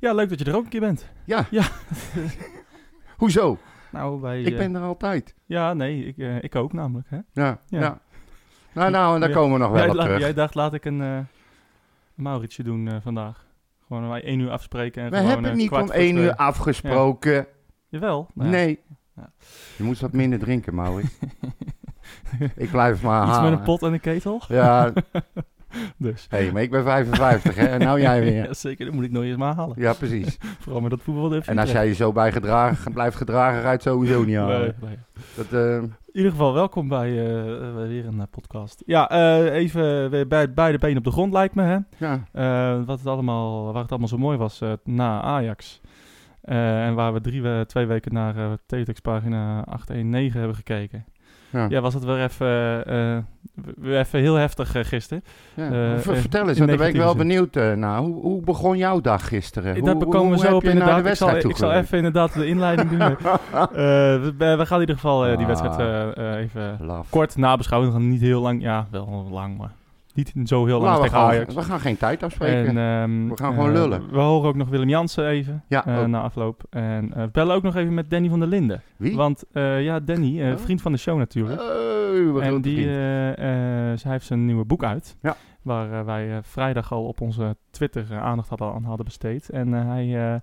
Ja, leuk dat je er ook een keer bent. Ja. Ja. Hoezo? Nou, wij... Ik eh, ben er altijd. Ja, nee, ik, eh, ik ook namelijk. Hè? Ja, Ja. ja. Nou, nou, en daar Ja. komen we nog wel Jij, op terug. jij dacht, laat ik een eh Mauritsje doen eh, vandaag. Gewoon wij één uur afspreken en We gewoon... hebben eh, niet om één uur afgesproken. Jawel. Nou. Nee. Ja. Je moet wat minder drinken, Maurits. ik blijf maar Iets met halen. een pot en een ketel. Ja, Dus. hé, maar ik ben 55, hè. En nou jij weer. Ja, zeker, dat moet ik nog eens maar halen. Ja, precies. Vooral met dat voetbal. En als jij je zo bij gedragen, blijft gedragen, ga je het sowieso niet halen. Nee, nee. Dat, eh, In ieder geval, welkom bij eh, eh, weer een podcast. Ja, even weer bij beide benen op de grond lijkt me, hè. ja, wat het allemaal, waar het allemaal zo mooi was na Ajax. En waar we drie, we- twee weken naar eh Teletext pagina 819 hebben gekeken. Ja. Ja, was het weer even, eh, eh, weer even heel heftig eh, gisteren. ja. Ver- Vertel eens, want daar ben ik wel benieuwd naar. Hoe, hoe begon jouw dag gisteren? Eh, Hoe, komen we zo op inderdaad. de Ik zal, wedstrijd ik zal even inderdaad de inleiding doen. We, we gaan in ieder geval die Ah. wedstrijd even kort nabeschouwen. Niet heel lang, ja, wel lang, maar niet zo heel lang Nou, we, tegen gaan, Ajax. we gaan geen tijd afspreken. En, ehm, We gaan gewoon eh, lullen. We horen ook nog Willem Jansen even Ja, eh, na afloop. En eh, we bellen ook nog even met Danny van der Linden. Wie? Want ja, Danny, Oh. vriend van de show natuurlijk. Oh, en die, hij heeft zijn nieuwe boek uit. Ja. Waar wij vrijdag al op onze Twitter aandacht hadden, aan hadden besteed. En, hij,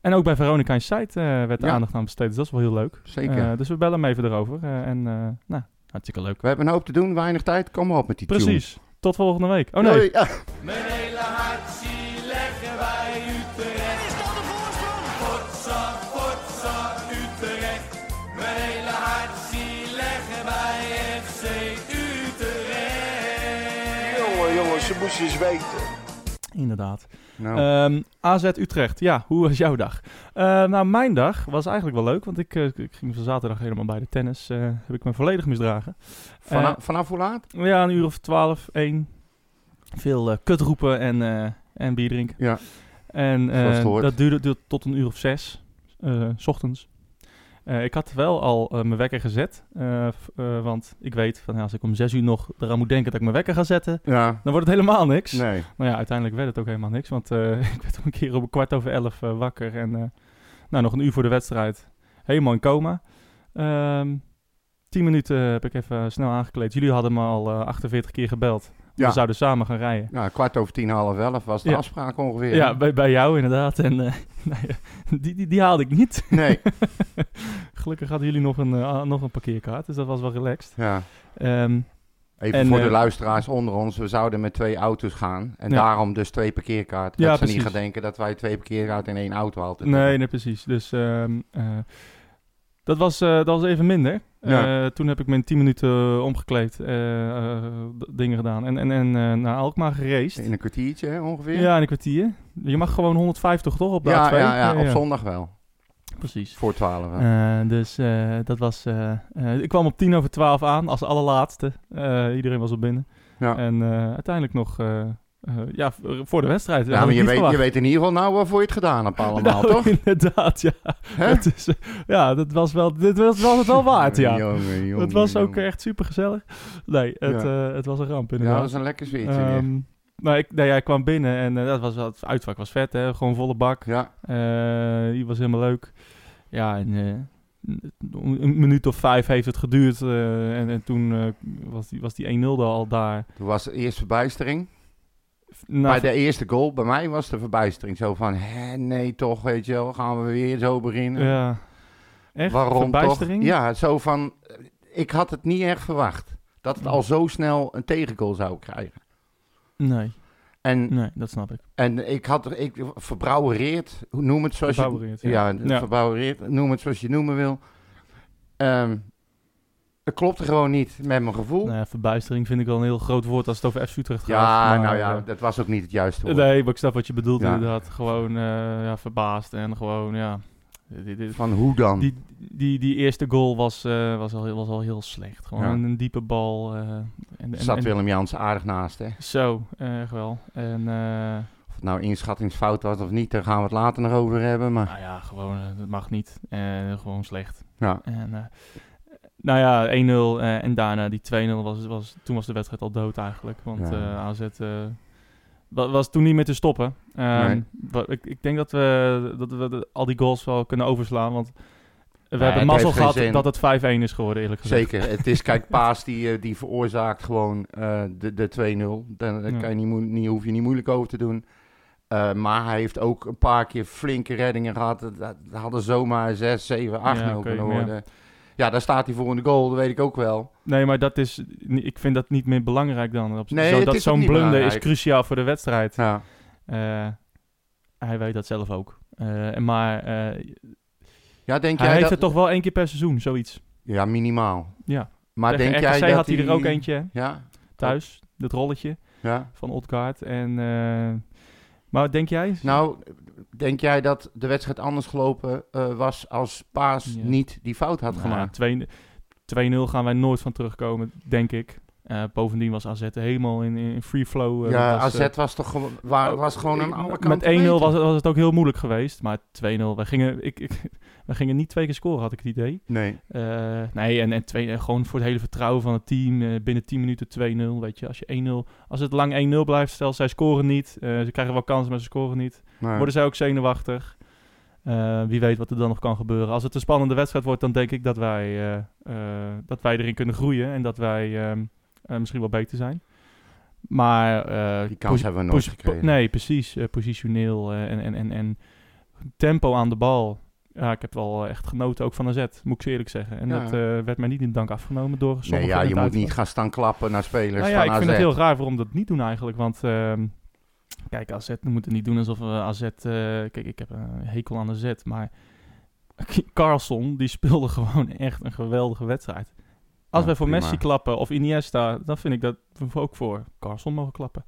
en ook bij Veronica's site werd de Ja. aandacht aan besteed. Dus dat is wel heel leuk. Zeker. Dus we bellen hem even erover. en nou, hartstikke leuk. we hebben een hoop te doen, weinig tijd. Kom maar op met die. Precies. Tot volgende week. Oh nee. Doei. Ja. Mijn hele hart zie leggen wij Utrecht. Is dat de voorsprong? Potsa, potsa, Utrecht. Mijn hele hart zie leggen wij FC Utrecht. Jongen, jongen, ze moesten eens weten. Inderdaad. Nou, Ehm, AZ Utrecht, ja, hoe was jouw dag? Eh, nou, mijn dag was eigenlijk wel leuk, want ik, eh, ik ging van zaterdag helemaal bij de tennis. eh, heb ik me volledig misdragen. vanaf, eh, vanaf hoe laat? Ja, een uur of twaalf, één. Veel eh kut roepen en, en bier drinken. Ja. En dat duurde, duurde tot een uur of zes, s ochtends. Eh, ik had wel al eh, mijn wekker gezet, eh, want ik weet van ja, als ik om zes uur nog eraan moet denken dat ik mijn wekker ga zetten, Ja. dan wordt het helemaal niks. Nee. Nou ja, uiteindelijk werd het ook helemaal niks. Want ik werd om een keer om kwart over elf wakker. En nou, nog een uur voor de wedstrijd. Helemaal in coma. Ehm tien minuten heb ik even snel aangekleed. Jullie hadden me al eh, 48 keer gebeld. We zouden samen gaan rijden. Ja, kwart over tien, half elf was de afspraak ongeveer. Ja, bij, bij jou inderdaad. En eh, die, die, die haalde ik niet. Nee. Gelukkig hadden jullie nog een, eh, nog een parkeerkaart. Dus dat was wel relaxed. Ja. Ehm, Even En, voor de eh, luisteraars onder ons. We zouden met twee auto's gaan. En Ja. daarom dus twee parkeerkaarten. Ja, dat ze niet gaan denken dat wij twee parkeerkaarten in één auto altijd Nee, nee, precies. Dus eh, dat, was, eh, dat was even minder. Ja. Eh, toen heb ik me in 10 minuten omgekleed, eh, eh, d- dingen gedaan en, en, en naar Alkmaar gereisd. In een kwartiertje hè, ongeveer. Ja, in een kwartier. Je mag gewoon 150 toch op de ja, A2? ja, ja, op zondag wel. Precies. Voor twaalf. hè. Eh, dus dat was... ik kwam op 10 over 12 aan als allerlaatste. Iedereen was al binnen. ja. En uiteindelijk nog... eh, eh, ja, v- voor de wedstrijd. ja, maar je weet, je weet in ieder geval nou waarvoor je het gedaan hebt allemaal, Nou, toch? Inderdaad, ja. Het is, eh, ja, dat was wel, dit was, was het wel waard, ja. Jongen, jongen, het was ook echt super gezellig. Nee, het, Ja. eh, het was een ramp Ja, inderdaad. dat was een lekker zweertje weer. Ehm, nou, ik, nee, hij kwam binnen en eh, dat was wel, het uitvak was vet, hè? gewoon volle bak. Ja, Eh, die was helemaal leuk. Ja, en eh, een minuut of vijf heeft het geduurd eh, en, en toen eh, was die, was die 1-0 al daar. toen was de eerste verbijstering. Nou, bij de eerste goal, bij mij was de verbijstering zo van, hè, nee toch, weet je wel, gaan we weer zo beginnen. ja. Echt? Waarom Verbijstering? toch? Ja, zo van, eh, ik had het niet echt verwacht. Dat het al zo snel een tegengoal zou krijgen. Nee, En, nee, dat snap ik. en ik had, ik verbrouwereerd, noem het zoals je... ja. Ja, Ja. verbouwereerd, noem het zoals je noemen wil. Ehm het klopte gewoon niet met mijn gevoel. Nou ja, verbijstering vind ik wel een heel groot woord als het over FC Utrecht gaat. ja, maar, nou ja, eh, dat was ook niet het juiste woord. Nee, maar ik snap wat je bedoelt Ja. inderdaad. Gewoon uh, ja, verbaasd en gewoon, ja... Van hoe dan? die, die, die eerste goal was, uh, was, al, was al heel slecht. Gewoon Ja. een, een, diepe bal. Uh, en, en, Zat en, Willem Jans aardig naast, hè? Zo, echt wel. En... Uh, of het nou inschattingsfout was of niet, daar gaan we het later nog over hebben. Maar... Nou ja, gewoon, het mag niet. gewoon slecht. Ja. En, nou ja, 1-0 uh, en daarna die 2-0 was, was... Toen was de wedstrijd al dood eigenlijk. Want Ja. uh, AZ... wa- was toen niet meer te stoppen. Ehm, Nee. ik, ik denk dat we, dat we de- al die goals wel kunnen overslaan. Want we het hebben mazzel gehad zin. dat het 5-1 is geworden, eerlijk gezegd. Zeker. Het is, kijk, Paas die, eh, die veroorzaakt gewoon eh, de, de 2-0. Daar Ja. kan je niet, niet, hoef je niet moeilijk over te doen. Eh, maar hij heeft ook een paar keer flinke reddingen gehad. Dat, hadden zomaar 6, 7, 8 Ja, 0 oké, kunnen ja. Ja, daar staat hij voor in de goal, dat weet ik ook wel. Nee, maar dat is, ik vind dat niet meer belangrijk dan. Op, Nee, zo, dat is zo'n blunder is belangrijk. cruciaal voor de wedstrijd. Ja. Eh, hij weet dat zelf ook. En maar eh, Ja, denk hij jij heeft dat... het toch wel één keer per seizoen, zoiets. Ja, minimaal. Ja. Maar Tegen denk jij dat had hij er ook eentje Ja, thuis, dat rolletje ja. van Odgaard. En, maar denk jij? Nou, denk jij dat de wedstrijd anders gelopen eh, was als Paas Ja. niet die fout had Nou, gemaakt? 2 2-0 gaan wij nooit van terugkomen, denk ik. Eh, bovendien was AZ helemaal in, in free flow. eh, ja, was, AZ was toch gewoon, wa- was gewoon aan alle kanten Met 1-0 beter. was, het- was het ook heel moeilijk geweest. Maar 2-0, wij gingen, ik, ik, wij gingen niet twee keer scoren, had ik het idee. Nee. Eh, nee, en, en twee, eh, gewoon voor het hele vertrouwen van het team. eh, binnen 10 minuten 2-0, weet je. Als, je 1-0, als het lang 1-0 blijft, stel zij scoren niet. ze krijgen wel kansen, maar ze scoren niet. nee. Worden zij ook zenuwachtig. Wie weet wat er dan nog kan gebeuren. Als het een spannende wedstrijd wordt, dan denk ik dat wij, dat wij erin kunnen groeien. En dat wij ehm, eh, misschien wel beter zijn. Maar... Die kans hebben we nooit gekregen. Nee, precies. positioneel en, en, en, en tempo aan de bal. Ja, ik heb wel echt genoten ook van AZ, moet ik eerlijk zeggen. En Ja. dat eh, werd mij niet in dank afgenomen door sommigen Nee, ja, je het moet niet gaan staan klappen naar spelers Nou ja, van ik AZ. vind het heel raar waarom dat niet doen eigenlijk. Want ehm, kijk, AZ we moeten niet doen alsof we AZ... eh, kijk, ik heb een hekel aan AZ, maar Carlson die speelde gewoon echt een geweldige wedstrijd. Als Ja, wij voor prima. Messi klappen of Iniesta, dan vind ik dat we ook voor Carlson mogen klappen.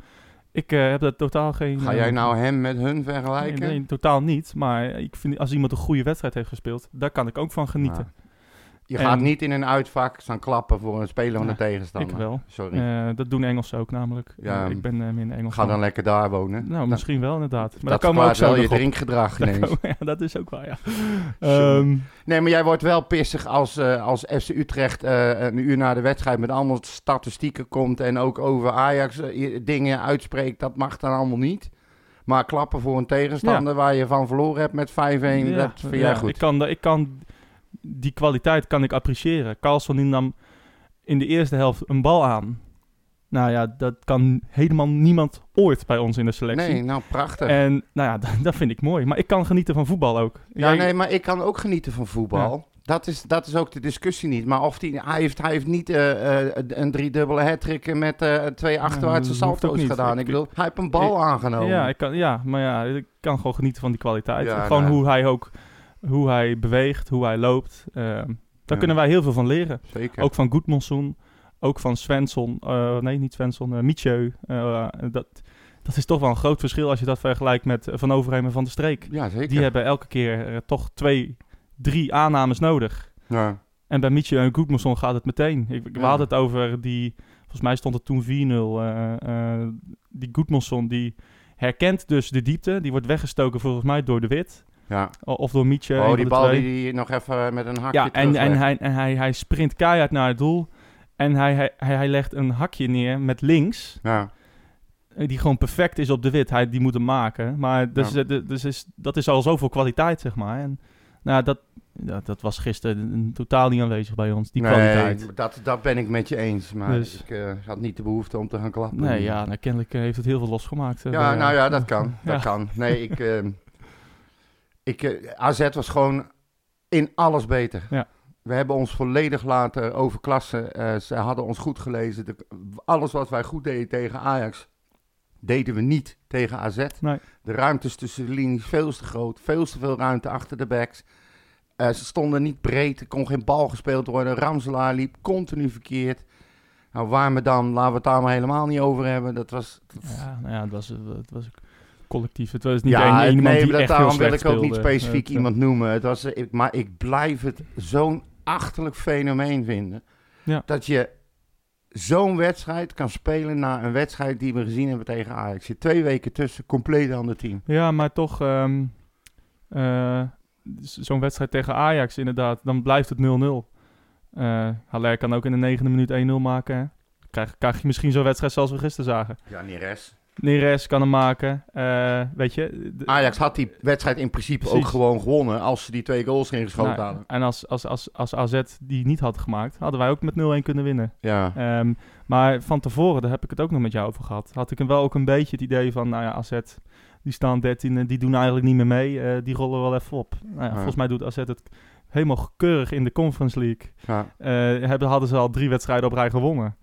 Ik eh, heb dat totaal geen... Ga eh, jij nou hem met hun vergelijken? Nee, nee, totaal niet. Maar ik vind, als iemand een goede wedstrijd heeft gespeeld, daar kan ik ook van genieten. Ja. Je En- gaat niet in een uitvak staan klappen voor een speler van de tegenstander. ik wel. Sorry. Eh, dat doen Engelsen ook namelijk. Ja, Eh, ik ben meer een Engels. Ga dan lekker daar wonen. Nou, misschien wel inderdaad. Maar dat daar komen ook zo wel je op. drinkgedrag Daar ineens. komen- ja, dat is ook waar, ja. Ehm, Nee, maar jij wordt wel pissig als, als FC Utrecht een uur na de wedstrijd met allemaal statistieken komt en ook over Ajax dingen uitspreekt. Dat mag dan allemaal niet. Maar klappen voor een tegenstander waar je van verloren hebt met 5-1, ja, dat vind jij goed. Ik kan, ik kan die kwaliteit kan ik appreciëren. Carlson die nam in de eerste helft een bal aan. Nou ja, dat kan helemaal niemand ooit bij ons in de selectie. Nee, nou prachtig. En nou ja, dat, dat vind ik mooi. Maar ik kan genieten van voetbal ook. ja, Jij- nee, maar ik kan ook genieten van voetbal. Dat, is, dat is ook de discussie niet. Maar of die, hij, heeft, hij heeft niet eh, eh, een driedubbele hat met eh, twee achterwaartse salto's gedaan. Ik Ik- bedoel, hij heeft een bal aangenomen. Ja, ik kan, ja, maar ja, ik kan gewoon genieten van die kwaliteit. Ja, gewoon nou. hoe hij ook hoe hij beweegt, hoe hij loopt. Ehm, daar Ja. kunnen wij heel veel van leren. Zeker. Ook van Goedmondson, ook van Svensson. eh, nee, niet Svensson, eh Mietje. Eh, dat, dat is toch wel een groot verschil als je dat vergelijkt met Van Overheem en Van de Streek. ja, zeker. Die hebben elke keer toch twee, drie aannames nodig. Ja. En bij Mietje en Goedmondson gaat het meteen. Ik, we Ja. hadden het over die... Volgens mij stond het toen 4-0. eh, eh, die Goedmondson die herkent dus de diepte. Die wordt weggestoken volgens mij door de Wit. Ja. Of door Mietje. Oh, die bal twee. die hij nog even met een hakje Ja, en, en, hij, en hij, hij sprint keihard naar het doel. En hij, hij, hij, legt een hakje neer met links. Ja. eh, Die gewoon perfect is op de wit. Hij, die moet hem maken. Maar dus, Ja. eh, dus is, dat is al zoveel kwaliteit, zeg maar. En nou, dat, dat, dat was gisteren totaal niet aanwezig bij ons, die nee, kwaliteit. Dat, dat ben ik met je eens. Maar Dus- ik eh, had niet de behoefte om te gaan klappen. Nee, ja, nou, kennelijk eh, heeft het heel veel losgemaakt. eh, Ja, bij, nou eh, ja, dat kan. Ja. Dat kan. Nee, ik... ik eh, AZ was gewoon in alles beter. Ja. We hebben ons volledig laten overklassen. Eh, ze hadden ons goed gelezen. De- alles wat wij goed deden tegen Ajax, deden we niet tegen AZ. Nee. De ruimtes tussen de linies veel te groot. Veel te veel ruimte achter de backs. Eh, ze stonden niet breed. Er kon geen bal gespeeld worden. Ramselaar liep continu verkeerd. Nou, waar me dan, laten we het daar maar helemaal niet over hebben. Dat was... Ja, nou ja, het was, het was ook collectief. Het was niet ja, één, iemand nee, die dat, echt daarom wil ik ook niet specifiek iemand noemen. Het was, ik, maar ik blijf het zo'n achterlijk fenomeen vinden. Ja. Dat je zo'n wedstrijd kan spelen na een wedstrijd die we gezien hebben tegen Ajax. Zit twee weken tussen, compleet ander team. Ja, maar toch, ehm, eh, zo'n wedstrijd tegen Ajax inderdaad, dan blijft het 0-0. Eh Haller kan ook in de negende minuut 1-0 maken. hè. Krijg, krijg je misschien zo'n wedstrijd zoals we gisteren zagen. Ja, Neres. Neres kan hem maken. Eh, weet je. Ajax had die wedstrijd in principe ook gewoon gewonnen als ze die twee goals erin geschoten nou, hadden. en als, als, als, als AZ die niet had gemaakt, hadden wij ook met 0-1 kunnen winnen. Ja. Ehm, maar van tevoren, daar heb ik het ook nog met jou over gehad, had ik hem wel ook een beetje het idee van, nou ja, AZ, die staan 13, die doen eigenlijk niet meer mee, eh, die rollen wel even op. Nou ja, Ja. Volgens mij doet AZ het helemaal keurig in de Conference League. ja. Eh, hebben, hadden ze al drie wedstrijden op rij gewonnen.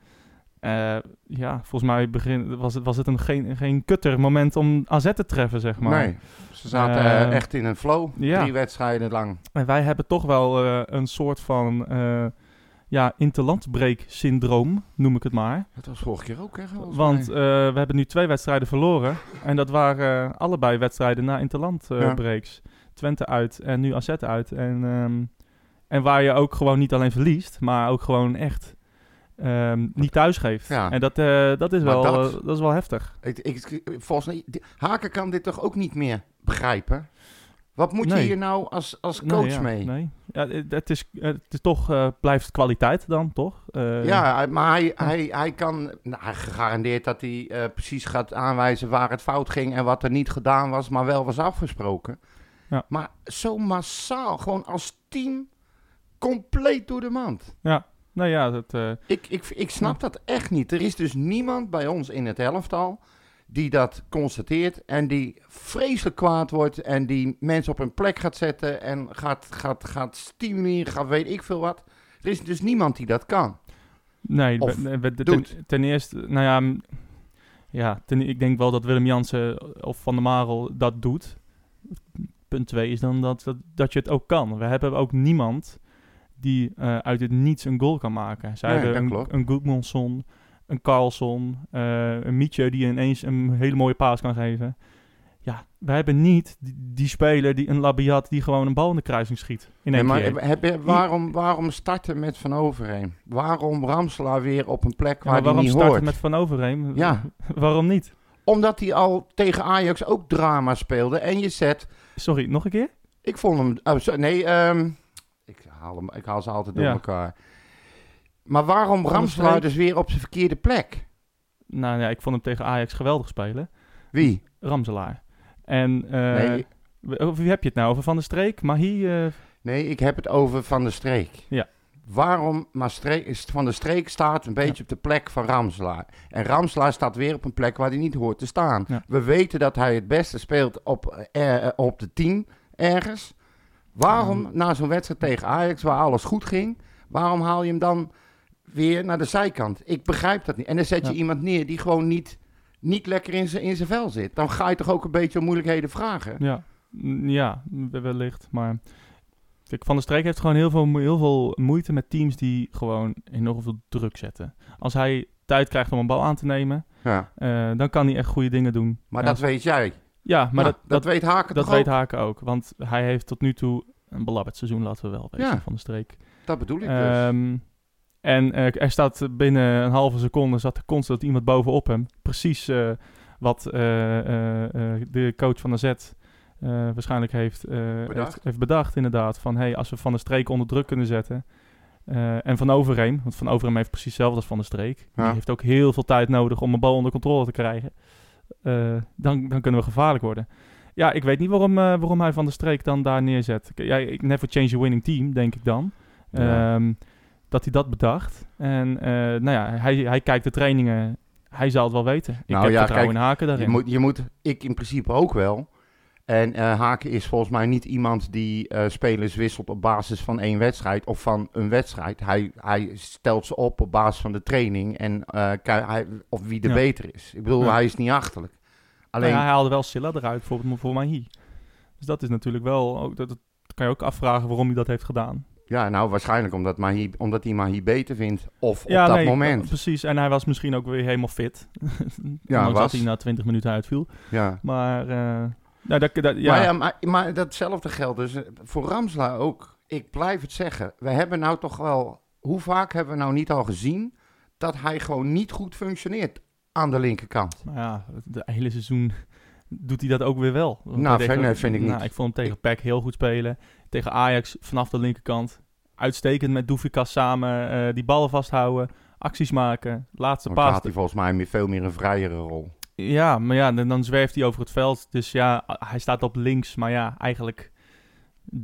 Eh, ja, volgens mij begin, was het, was het een, geen, geen kutter moment om AZ te treffen, zeg maar. Nee, ze zaten eh, Eh, echt in een flow. ja. Drie wedstrijden lang. En wij hebben toch wel een soort van ja, interlandbreek-syndroom, noem ik het maar. Dat was vorige keer ook, hè? Want we hebben nu twee wedstrijden verloren. En dat waren allebei wedstrijden na interlandbreaks. Twente uit en nu AZ uit. En, ehm, en waar je ook gewoon niet alleen verliest, maar ook gewoon echt ehm, niet thuis geeft. Ja. En dat, eh, dat, is Maar wel, dat- eh, dat is wel heftig. Ik, ik, volgens mij, Haken kan dit toch ook niet meer begrijpen? Wat moet je hier nou als, als Nee, coach ja, mee? Nee. Ja, het, het is, het is toch, eh, blijft kwaliteit dan, toch? Eh, Ja, maar hij, hij, hij kan nou, hij gegarandeerd dat hij eh, precies gaat aanwijzen waar het fout ging en wat er niet gedaan was, maar wel was afgesproken. Ja. Maar zo massaal, gewoon als team, compleet door de mand. Nou ja, dat, eh, Ik, ik, ik snap dat echt niet. Er is dus niemand bij ons in het elftal die dat constateert en die vreselijk kwaad wordt en die mensen op hun plek gaat zetten en gaat, gaat, gaat stimuleren, gaat weet ik veel wat. Er is dus niemand die dat kan. Nee, Of we- we- ten, doet. ten eerste, nou ja, ja ten, ik denk wel dat Willem Jansen of Van der Marel dat doet. Punt twee is dan dat, dat, dat je het ook kan. We hebben ook niemand die eh, uit het niets een goal kan maken. Zij Nee, hebben een, klopt. een Goedmanson, een Carlson, eh, een Mietje die ineens een hele mooie paas kan geven. Ja, we hebben niet die, die speler, die, een Labiat, die gewoon een bal in de kruising schiet. In Nee, maar heb, heb- waarom, waarom starten met Van Overheem? Waarom Ramselaar weer op een plek Ja, waar hij waarom niet starten hoort? met Van Overheem? Ja. waarom niet? Omdat hij al tegen Ajax ook drama speelde. En je zet... Sorry, nog een keer? Ik vond hem... oh, nee, ik, haal hem, ik haal ze altijd door Ja. elkaar. Maar waarom Ramselaar dus weer op zijn verkeerde plek? Nou ja, ik vond hem tegen Ajax geweldig spelen. Wie? Ramselaar. En eh, Nee, wie heb je het nou? Over Van der Streek? Mahi? eh nee, ik heb het over Van der Streek. Ja. Waarom Van der Streek staat een beetje op de plek van Ramselaar. En Ramselaar staat weer op een plek waar hij niet hoort te staan. Ja. We weten dat hij het beste speelt op, eh, op de 10 ergens. Waarom na zo'n wedstrijd tegen Ajax, waar alles goed ging, waarom haal je hem dan weer naar de zijkant? Ik begrijp dat niet. En dan zet je Ja. iemand neer die gewoon niet, niet lekker in zijn in zijn vel zit. Dan ga je toch ook een beetje om moeilijkheden vragen. ja, ja, we- wellicht. Maar kijk, Van der Streek heeft gewoon heel veel, heel veel moeite met teams die gewoon enorm veel druk zetten. Als hij tijd krijgt om een bal aan te nemen, Ja. eh, dan kan hij echt goede dingen doen. Maar dat weet jij. Ja, maar Maar dat, dat, weet Haken dat weet ook? Haken ook. Want hij heeft tot nu toe een belabberd seizoen, laten we wel weten, Ja. Van der Streek. Dat bedoel ik dus. Ehm, en eh, er staat binnen een halve seconde zat er constant iemand bovenop hem. Precies eh, wat eh, de coach van de Z waarschijnlijk heeft, Bedacht. heeft, heeft bedacht. Inderdaad, van hey, als we Van de Streek onder druk kunnen zetten. en Van Overheem, want Van Overheem heeft precies hetzelfde als Van de Streek. Ja. Die heeft ook heel veel tijd nodig om een bal onder controle te krijgen. Eh, dan, dan kunnen we gevaarlijk worden. Ja, ik weet niet waarom, eh, waarom hij Van de Streek dan daar neerzet. Ja, ik never change a winning team, denk ik dan. Ja. Ehm, dat hij dat bedacht. En eh, nou ja, hij, hij kijkt de trainingen. Hij zal het wel weten. Ik Nou heb ja, vertrouwen kijk, in Haken daarin. Je moet, je moet, ik in principe ook wel. En eh, Haken is volgens mij niet iemand die eh, spelers wisselt op basis van één wedstrijd of van een wedstrijd. Hij, hij stelt ze op op basis van de training en eh, hij, of wie er Ja. beter is. Ik bedoel, Ja. hij is niet achterlijk. Alleen, Nou ja, hij haalde wel Silla eruit voor, voor Mahi. Dus dat is natuurlijk wel... Ook, dat, dat kan je ook afvragen waarom hij dat heeft gedaan. ja, nou waarschijnlijk omdat, Mahi, omdat hij Mahi beter vindt. Of op dat nee, moment. Precies. En hij was misschien ook weer helemaal fit. Ja, was. dat hij na 20 minuten uitviel. Ja. Maar... nou, dat, dat, ja. Maar, ja, maar, maar datzelfde geldt dus eh, voor Ramsla ook. Ik blijf het zeggen. We hebben nou toch wel... Hoe vaak hebben we nou niet al gezien... dat hij gewoon niet goed functioneert aan de linkerkant? Maar ja, het hele seizoen doet hij dat ook weer wel. Nou, nee, vind ik nou, niet. Ik vond hem tegen PEC heel goed spelen. Tegen Ajax vanaf de linkerkant. Uitstekend met Doefikas samen. eh, die ballen vasthouden. Acties maken. Laatste Want dan paas. had hij volgens mij veel meer een vrijere rol. Ja, maar ja, dan, dan zwerft hij over het veld. Dus ja, hij staat op links. Maar ja, eigenlijk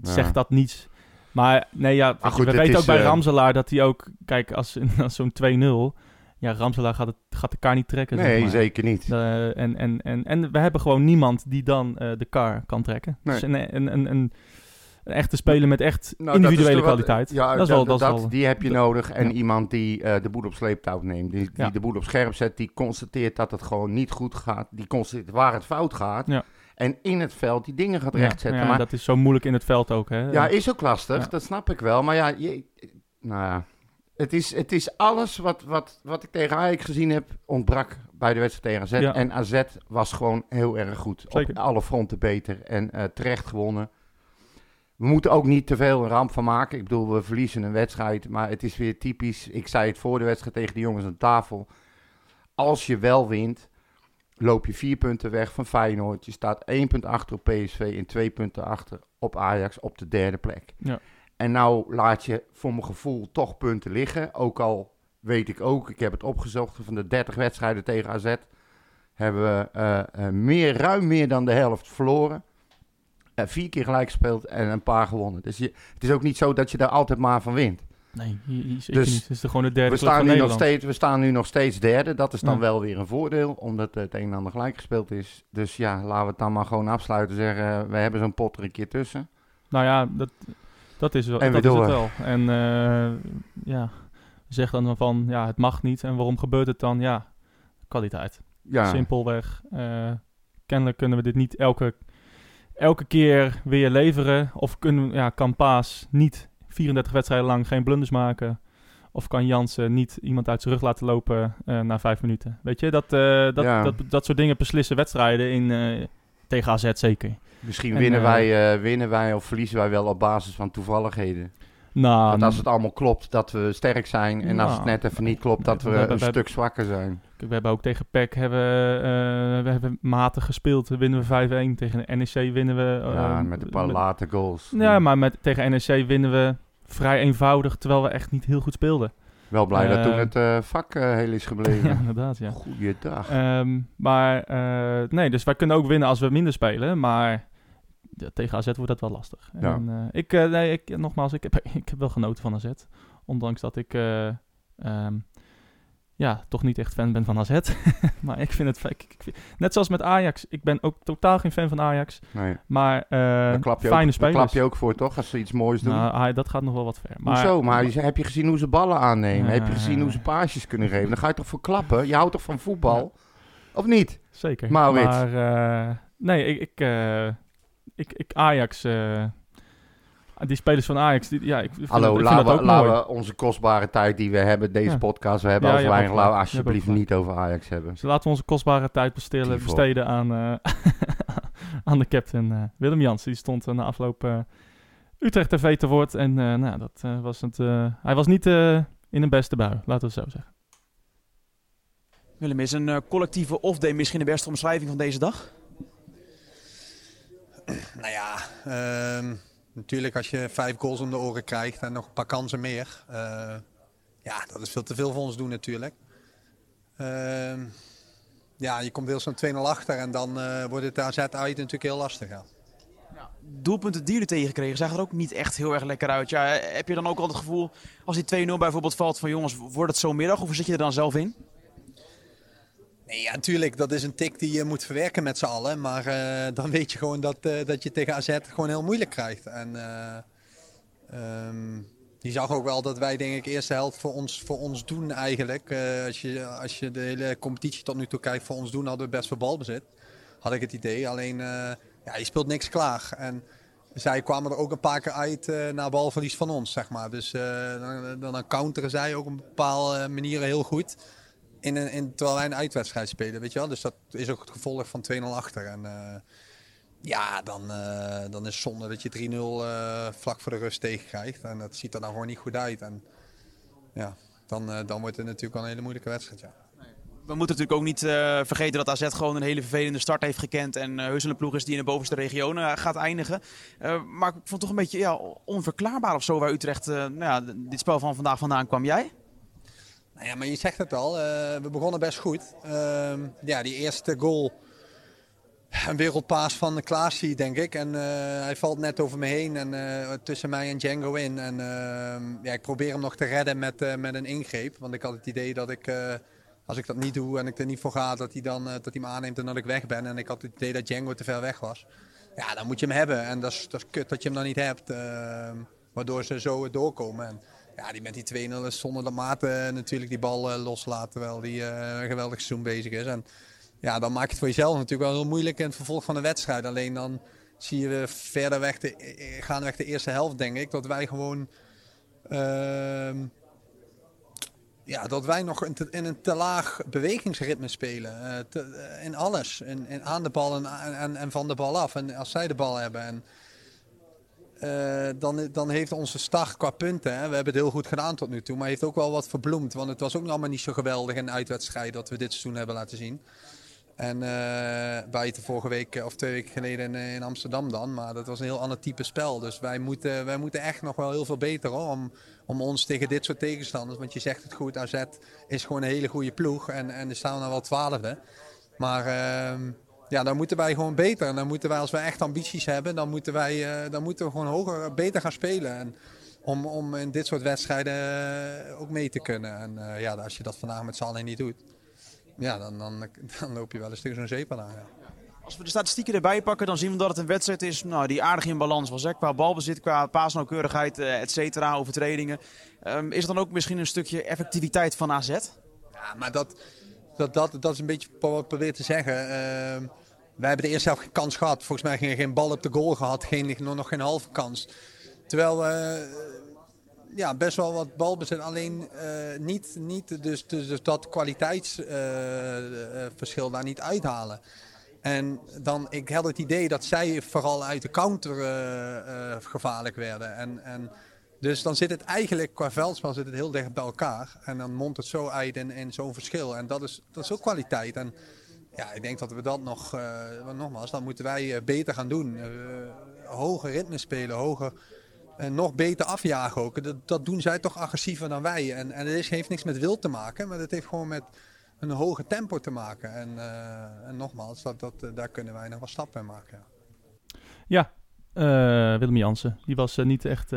zegt dat niets. Maar nee, ja, goed, we weten is, ook bij eh, Ramselaar dat hij ook... Kijk, als, als zo'n 2-0... Ja, Ramselaar gaat, het, gaat de kar niet trekken. zeg Nee, maar. zeker niet. En, en, en, en we hebben gewoon niemand die dan eh, de kar kan trekken. Nee. Dus een, een, een, een, een echte speler met echt Nou, individuele wat- kwaliteit. Ja, dat is wel... Dat is wel die heb je nodig. En ja. iemand die eh, de boel op sleeptouw neemt. Die, die Ja. de boel op scherp zet. Die constateert dat het gewoon niet goed gaat. Die constateert waar het fout gaat. Ja. En in het veld die dingen gaat rechtzetten. ja, maar dat is zo moeilijk in het veld ook. Hè? ja, is ook lastig. Dat snap ik wel. Maar ja, je, nou ja. Het is, het is alles wat, wat, wat ik tegen Ajax gezien heb, ontbrak bij de wedstrijd tegen AZ. En AZ was gewoon heel erg goed. Zeker. Op alle fronten beter en eh, terecht gewonnen. We moeten ook niet te veel een ramp van maken. Ik bedoel, we verliezen een wedstrijd, maar het is weer typisch. Ik zei het voor de wedstrijd tegen de jongens aan tafel. Als je wel wint, loop je vier punten weg van Feyenoord. Je staat één punt achter op PSV en twee punten achter op Ajax op de derde plek. Ja. En nou laat je voor mijn gevoel toch punten liggen. Ook al weet ik ook, ik heb het opgezocht, van de 30 wedstrijden tegen AZ hebben we eh, eh, meer, ruim meer dan de helft verloren. Eh, vier keer gelijk gespeeld en een paar gewonnen. Dus je, het is ook niet zo dat je daar altijd maar van wint. Nee, zeker Dus niet. Het is de gewoon de derde We staan, nu nog steeds, we staan nu nog steeds derde. Dat is dan Ja. wel weer een voordeel, omdat het een en ander gelijk gespeeld is. Dus ja, laten we het dan maar gewoon afsluiten. Zeggen, we hebben zo'n pot er een keer tussen. Nou ja, dat, dat is, wel, En dat is het wel. En eh, ja, zeg dan van, ja, het mag niet. En waarom gebeurt het dan? Ja, kwaliteit. Ja, Simpelweg. Eh, kennelijk kunnen we dit niet elke, elke keer weer leveren. Of kunnen, ja, kan Paas niet 34 wedstrijden lang geen blunders maken. Of kan Jansen niet iemand uit zijn rug laten lopen eh, na vijf minuten. Weet je, dat, eh, dat, Ja. dat, dat soort dingen beslissen wedstrijden in, eh, tegen AZ zeker. misschien En, winnen, wij, winnen wij of verliezen wij wel op basis van toevalligheden. Nou, Want als het allemaal klopt, dat we sterk zijn. En als het Nou, net even niet klopt, dat we, een we stuk zwakker zijn. We hebben ook tegen PEC hebben, eh, we hebben matig gespeeld. Winnen we 5-1. Tegen NEC winnen we... eh, ja, met een paar met- late goals. Ja, maar met, tegen NEC winnen we vrij eenvoudig, terwijl we echt niet heel goed speelden. Wel blij dat toen het eh, vak eh, heel is gebleven. Ja, inderdaad, ja. Goeiedag. Ehm, maar eh, nee, dus wij kunnen ook winnen als we minder spelen, maar ja, tegen AZ wordt dat wel lastig. Ja. En, eh, ik, eh, nee, ik, nogmaals, ik heb, ik heb wel genoten van AZ, ondanks dat ik eh, ehm, ja, toch niet echt fan ben van AZ. maar ik vind het, ik, ik vind- net zoals met Ajax, ik ben ook totaal geen fan van Ajax, nee. maar klap, je fijne ook, daar spelers. klap je ook voor, toch? Als ze iets moois doen. Nou, dat gaat nog wel wat ver. Maar, Hoezo? Maar heb je gezien hoe ze ballen aannemen? heb je gezien hoe ze paasjes kunnen geven? Dan ga je toch voor klappen? Je houdt toch van voetbal? Of niet? Zeker. Maurits. Maar nee, ik, ik, ik, ik Ajax, eh, die spelers van Ajax, die, ja, ik vind, Hallo, laten we, onze kostbare tijd die we hebben, deze Ja. podcast, we hebben Ja, al je zo hebt weinig, ook laten we gelijk. Je hebt alsjeblieft niet over Ajax hebben. Dus laten we onze kostbare tijd besteden, besteden aan, eh, aan de captain eh, Willem Jans. Die stond eh, na afloop Utrecht TV te woord. En eh, nou, dat eh, was het, eh, hij was niet eh, in een beste bui, laten we het zo zeggen. Willem, is een collectieve off-day misschien de beste omschrijving van deze dag? Nou ja, ehm, natuurlijk als je vijf goals om de oren krijgt en nog een paar kansen meer. eh, ja, dat is veel te veel voor ons doen natuurlijk. Ehm, ja, je komt heel zo'n 2-0 achter en dan eh, wordt het AZ uit natuurlijk heel lastig. Ja. Doelpunten die jullie tegenkregen zagen er ook niet echt heel erg lekker uit. Ja, heb je dan ook al het gevoel, als die 2-0 bijvoorbeeld valt, van jongens, wordt het zo middag? Of zit je er dan zelf in? Ja, natuurlijk, dat is een tik die je moet verwerken met z'n allen. Maar eh, dan weet je gewoon dat, eh, dat je tegen AZ gewoon heel moeilijk krijgt. En eh, ehm, zag ook wel dat wij denk ik eerste helft voor ons, voor ons doen eigenlijk. Als, je, als je de hele competitie tot nu toe kijkt, voor ons doen hadden we best veel balbezit. Had ik het idee. Alleen, ja, je speelt niks klaar. En zij kwamen er ook een paar keer uit eh na balverlies van ons, zeg maar. Dus dan, dan, counteren zij ook op een bepaalde manieren heel goed. In een, in, terwijl wij een uitwedstrijd spelen, weet je wel. Dus dat is ook het gevolg van 2-0 achter. En eh, ja, dan, eh, dan is het zonde dat je 3-0 eh, vlak voor de rust tegenkrijgt. En dat ziet er dan gewoon niet goed uit. En ja, dan, dan wordt het natuurlijk wel een hele moeilijke wedstrijd, ja. We moeten natuurlijk ook niet vergeten dat AZ gewoon een hele vervelende start heeft gekend. En heus een ploeg is die in de bovenste regionen gaat eindigen. Maar ik vond het toch een beetje ja, onverklaarbaar of zo waar Utrecht nou ja, dit spel van vandaag vandaan kwam. Jij? Nou ja, maar je zegt het al, eh, we begonnen best goed. Ehm, ja, die eerste goal, een wereldpaas van Klaasie, denk ik. En eh, hij valt net over me heen en eh, tussen mij en Django in. En ehm, ja, ik probeer hem nog te redden met, met een ingreep. Want ik had het idee dat ik, als ik dat niet doe en ik er niet voor ga, dat hij, dan, dat hij me aanneemt en dat ik weg ben. En ik had het idee dat Django te ver weg was. Ja, dan moet je hem hebben. En dat is, dat is kut dat je hem dan niet hebt. ehm, waardoor ze zo doorkomen. En, ja, die met die 2-0 is zonder de mate natuurlijk die bal eh, loslaat. Terwijl die eh, een geweldig seizoen bezig is. En ja, dan maak je het voor jezelf natuurlijk wel heel moeilijk in het vervolg van de wedstrijd. Alleen dan zie je verder weg de, eh, gaandeweg de eerste helft, denk ik, dat wij gewoon. ehm, ja, dat wij nog in, een te laag bewegingsritme spelen. eh, eh, in alles. In aan de bal en, en, en van de bal af. En als zij de bal hebben. En, eh, dan, dan heeft onze start qua punten, hè, we hebben het heel goed gedaan tot nu toe, maar heeft ook wel wat verbloemd. Want het was ook allemaal niet zo geweldig in de uitwedstrijd dat we dit seizoen hebben laten zien. En uh, buiten vorige week eh, of twee weken geleden in, Amsterdam dan. Maar dat was een heel ander type spel. Dus wij moeten, wij moeten echt nog wel heel veel beter om, om ons tegen dit soort tegenstanders. Want je zegt het goed, AZ is gewoon een hele goede ploeg. En, en er staan er wel twaalfde. Maar uh, ja, dan moeten wij gewoon beter. En dan moeten wij, als we echt ambities hebben, dan moeten, wij, uh, dan moeten we gewoon hoger, beter gaan spelen. En om, om in dit soort wedstrijden uh, ook mee te kunnen. En uh, ja, als je dat vandaag met z'n allen niet doet, ja, dan, dan, dan loop je wel eens tegen zo'n zeep aan. Ja. Als we de statistieken erbij pakken, dan zien we dat het een wedstrijd is nou, die aardig in balans was. Hè? Qua balbezit, qua paasnauwkeurigheid, et cetera, overtredingen. Um, is er dan ook misschien een stukje effectiviteit van AZ? Ja, maar dat, dat, dat, dat is een beetje wat ik probeer te zeggen. Uh, wij hebben de eerste helft geen kans gehad. Volgens mij geen, geen bal op de goal gehad, geen, nog geen halve kans. Terwijl we uh, ja, best wel wat balbezit, alleen uh, niet, niet dus, dus, dus dat kwaliteitsverschil daar niet uithalen. En dan, ik had het idee dat zij vooral uit de counter uh, gevaarlijk werden. En, en dus dan zit het eigenlijk qua veldspel zit het heel dicht bij elkaar. En dan mondt het zo uit in, in zo'n verschil. En dat is, dat is ook kwaliteit. En ja, ik denk dat we dat nog, uh, nogmaals, dan moeten wij uh, beter gaan doen. Uh, hoger ritme spelen, hoger, nog beter afjagen ook. Dat, dat doen zij toch agressiever dan wij. En, en het is, heeft niks met wil te maken, maar het heeft gewoon met een hoger tempo te maken. En, en nogmaals, dat, dat, daar kunnen wij nog wel stappen in maken. Ja, ja Willem Jansen, die was niet echt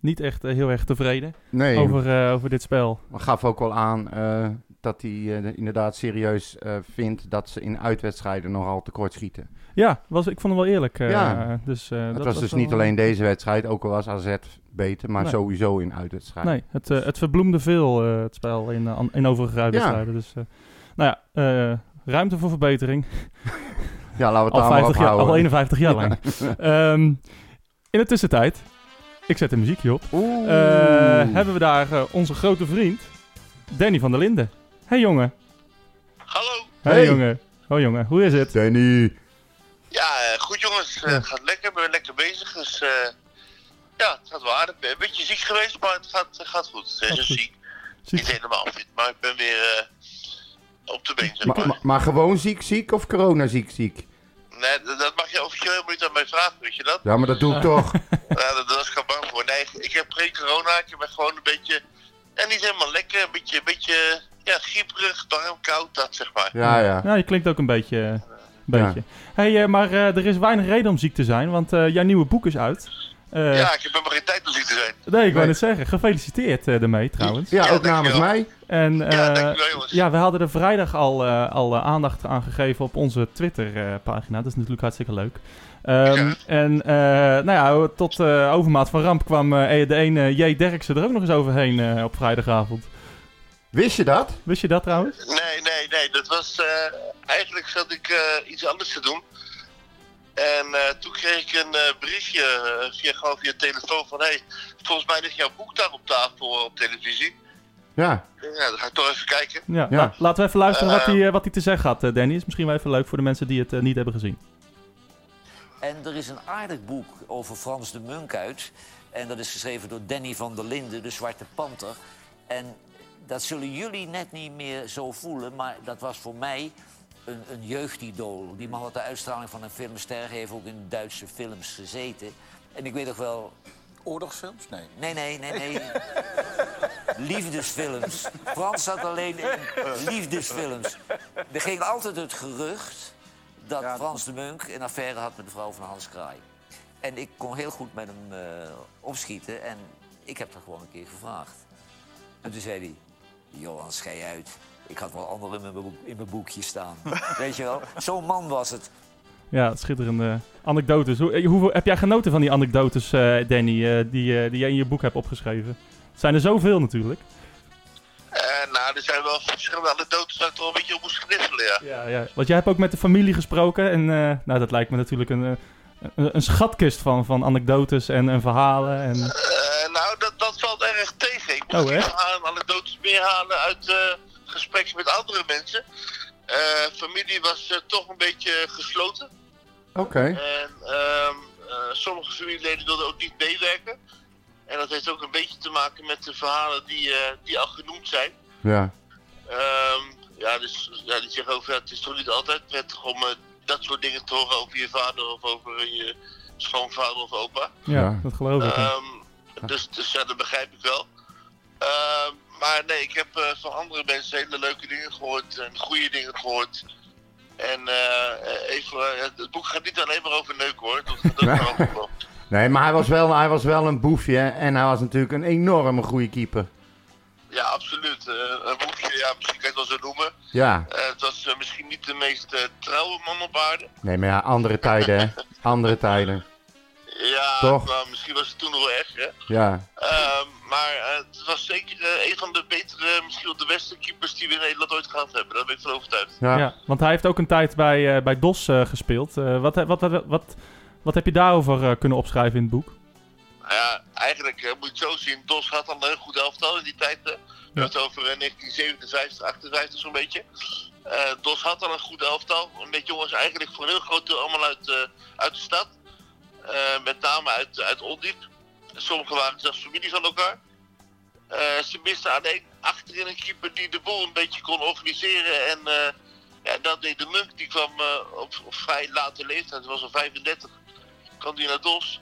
niet echt uh, heel erg tevreden nee. over, uh, over dit spel. Maar gaf ook wel aan uh, dat hij inderdaad serieus vindt dat ze in uitwedstrijden nogal tekort schieten. Ja, was, ik vond hem wel eerlijk. ja. dus, het dat was, dus niet alleen deze wedstrijd, ook al was AZ beter, maar Nee. sowieso in uitwedstrijden. Nee, het, het verbloemde veel, het spel, in, in overige uitwedstrijden. Ja. Dus, nou ja, ruimte voor verbetering. ja, laten we het al, daar maar 50 jaar, houden. al 51 jaar lang. um, in de tussentijd ik zet de muziekje op. Uh, hebben we daar uh, onze grote vriend, Danny van der Linden. Hey jongen. Hallo. Hey, hey. jongen. Oh jongen, hoe is het? Danny. Ja, uh, goed jongens. Het gaat lekker. ben lekker bezig. Dus ja, het gaat wel aardig. Een beetje ziek geweest, maar het gaat, gaat goed. Het is goed. ziek. ziek. Niet helemaal fit, maar ik ben weer op de been. Zeg maar, maar, maar gewoon ziek ziek of corona ziek ziek? Nee, dat mag je officieel helemaal niet aan mij vragen, weet je dat? Ja, maar dat doe ik toch. Ja, dat, dat is ik bang voor. Nee, ik heb geen corona, ik ben gewoon een beetje, ja, niet helemaal lekker, een beetje, een beetje, ja, grieperig, warm, koud, dat zeg maar. Ja, ja. Ja, je klinkt ook een beetje, een beetje. Ja. hey, uh, maar uh, er is weinig reden om ziek te zijn, want uh, jouw nieuwe boek is uit. Uh, ja, ik heb helemaal geen tijd om ziek te zijn. Nee, ik wou net zeggen. Gefeliciteerd uh, ermee trouwens. Ja, ja ook namens mij. En, uh, ja, dankjewel jongens. Ja, we hadden er vrijdag al, al aandacht aan gegeven op onze Twitter-pagina. Dat is natuurlijk hartstikke leuk. Um, ja. En nou ja, tot overmaat van ramp kwam de ene J. Derksen er ook nog eens overheen op vrijdagavond. Wist je dat? Wist je dat trouwens? Nee, nee, nee. Dat was... eigenlijk zat ik iets anders te doen. En uh, toen kreeg ik een uh, uh, via, gewoon via telefoon van... Hey, volgens mij ligt jouw boek daar op tafel op televisie. Ja. Ja, dan ga ik toch even kijken. Ja, ja. laten we even luisteren wat hij wat te zeggen had, Danny. Is misschien wel even leuk voor de mensen die het niet hebben gezien. En er is een aardig boek over Frans de Munk uit. En dat is geschreven door Danny van der Linden, de Zwarte Panter. En dat zullen jullie net niet meer zo voelen, maar dat was voor mij een, een jeugdidool. Die man had de uitstraling van een filmster, heeft ook in Duitse films gezeten. En ik weet nog wel... Oorlogsfilms? Nee. Nee, nee, nee, nee. liefdesfilms. Frans zat alleen in liefdesfilms. Er ging altijd het gerucht dat Frans de Munk een affaire had met de vrouw van Hans Kraai. En ik kon heel goed met hem eh, opschieten en ik heb dat gewoon een keer gevraagd. En toen zei hij, Johan, schei uit. Ik had wel anderen in mijn, boek- in mijn boekje staan. Weet je wel? Zo'n man was het. Ja, schitterende anekdotes. Hoe, eh, hoeveel, heb jij genoten van die anekdotes, eh, Danny, eh, die, eh, die jij in je boek hebt opgeschreven? Het zijn er zoveel natuurlijk. Eh, nou, er zijn wel verschillende anekdotes waar ik toch een beetje op moest kniffelen, ja. Ja, ja. Want jij hebt ook met de familie gesproken. En eh, nou, dat lijkt me natuurlijk een, een, een schatkist van, van anekdotes en, en verhalen. En... Eh, nou, dat, dat valt erg tegen. Ik moet Oh, echt? anekdotes meer halen uit eh, gesprekken met andere mensen. Eh, familie was eh, toch een beetje gesloten. Oké. En ehm, eh, sommige familieleden wilden ook niet meewerken. En dat heeft ook een beetje te maken met de verhalen die, eh, die al genoemd zijn. Ja. Ehm, ja, dus ja, die zeggen over, ja, het is toch niet altijd prettig om dat soort dingen te horen over je vader of over je schoonvader of opa. Ja, dat geloof ik. Ehm, dus, dus ja, dat begrijp ik wel. Ehm, maar nee, ik heb eh, van andere mensen hele leuke dingen gehoord en goede dingen gehoord. En eh, even, eh, het boek gaat niet alleen maar over neuken hoor. Dat, kan ook. Nee, maar hij was, wel, hij was wel een boefje en hij was natuurlijk een enorme goede keeper. Ja, absoluut. Eh, een boekje, ja, misschien kan je het wel zo noemen. Ja. Eh, het was eh, misschien niet de meest eh, trouwe man op aarde. Nee, maar ja, andere tijden, hè. Andere tijden. Ja, Toch? nou, misschien was het toen nog wel echt, hè. Ja. Ehm, maar eh, het was zeker eh, een van de betere, misschien wel de beste keepers die we in Nederland ooit gehad hebben. Daar ben ik van overtuigd. Ja. Ja, want hij heeft ook een tijd bij, eh, bij DOS eh, gespeeld. Eh, wat, wat, wat, wat, wat heb je daarover eh, kunnen opschrijven in het boek? Nou ja, eigenlijk eh, moet je het zo zien. Dos had al een heel goed elftal in die tijd. We hebben het over eh, 1957, 58 zo'n beetje. Eh, Dos had al een goed elftal. Met jongens eigenlijk voor een heel groot deel allemaal uit, eh, uit de stad. Eh, met name uit, uit Ondiep. Sommigen waren zelfs familie van elkaar. Eh, ze misten alleen achterin een keeper die de boel een beetje kon organiseren. En eh, ja, dat deed de Munk. Die kwam op, op vrij late leeftijd, hij was al 35. Kwam die naar Dos.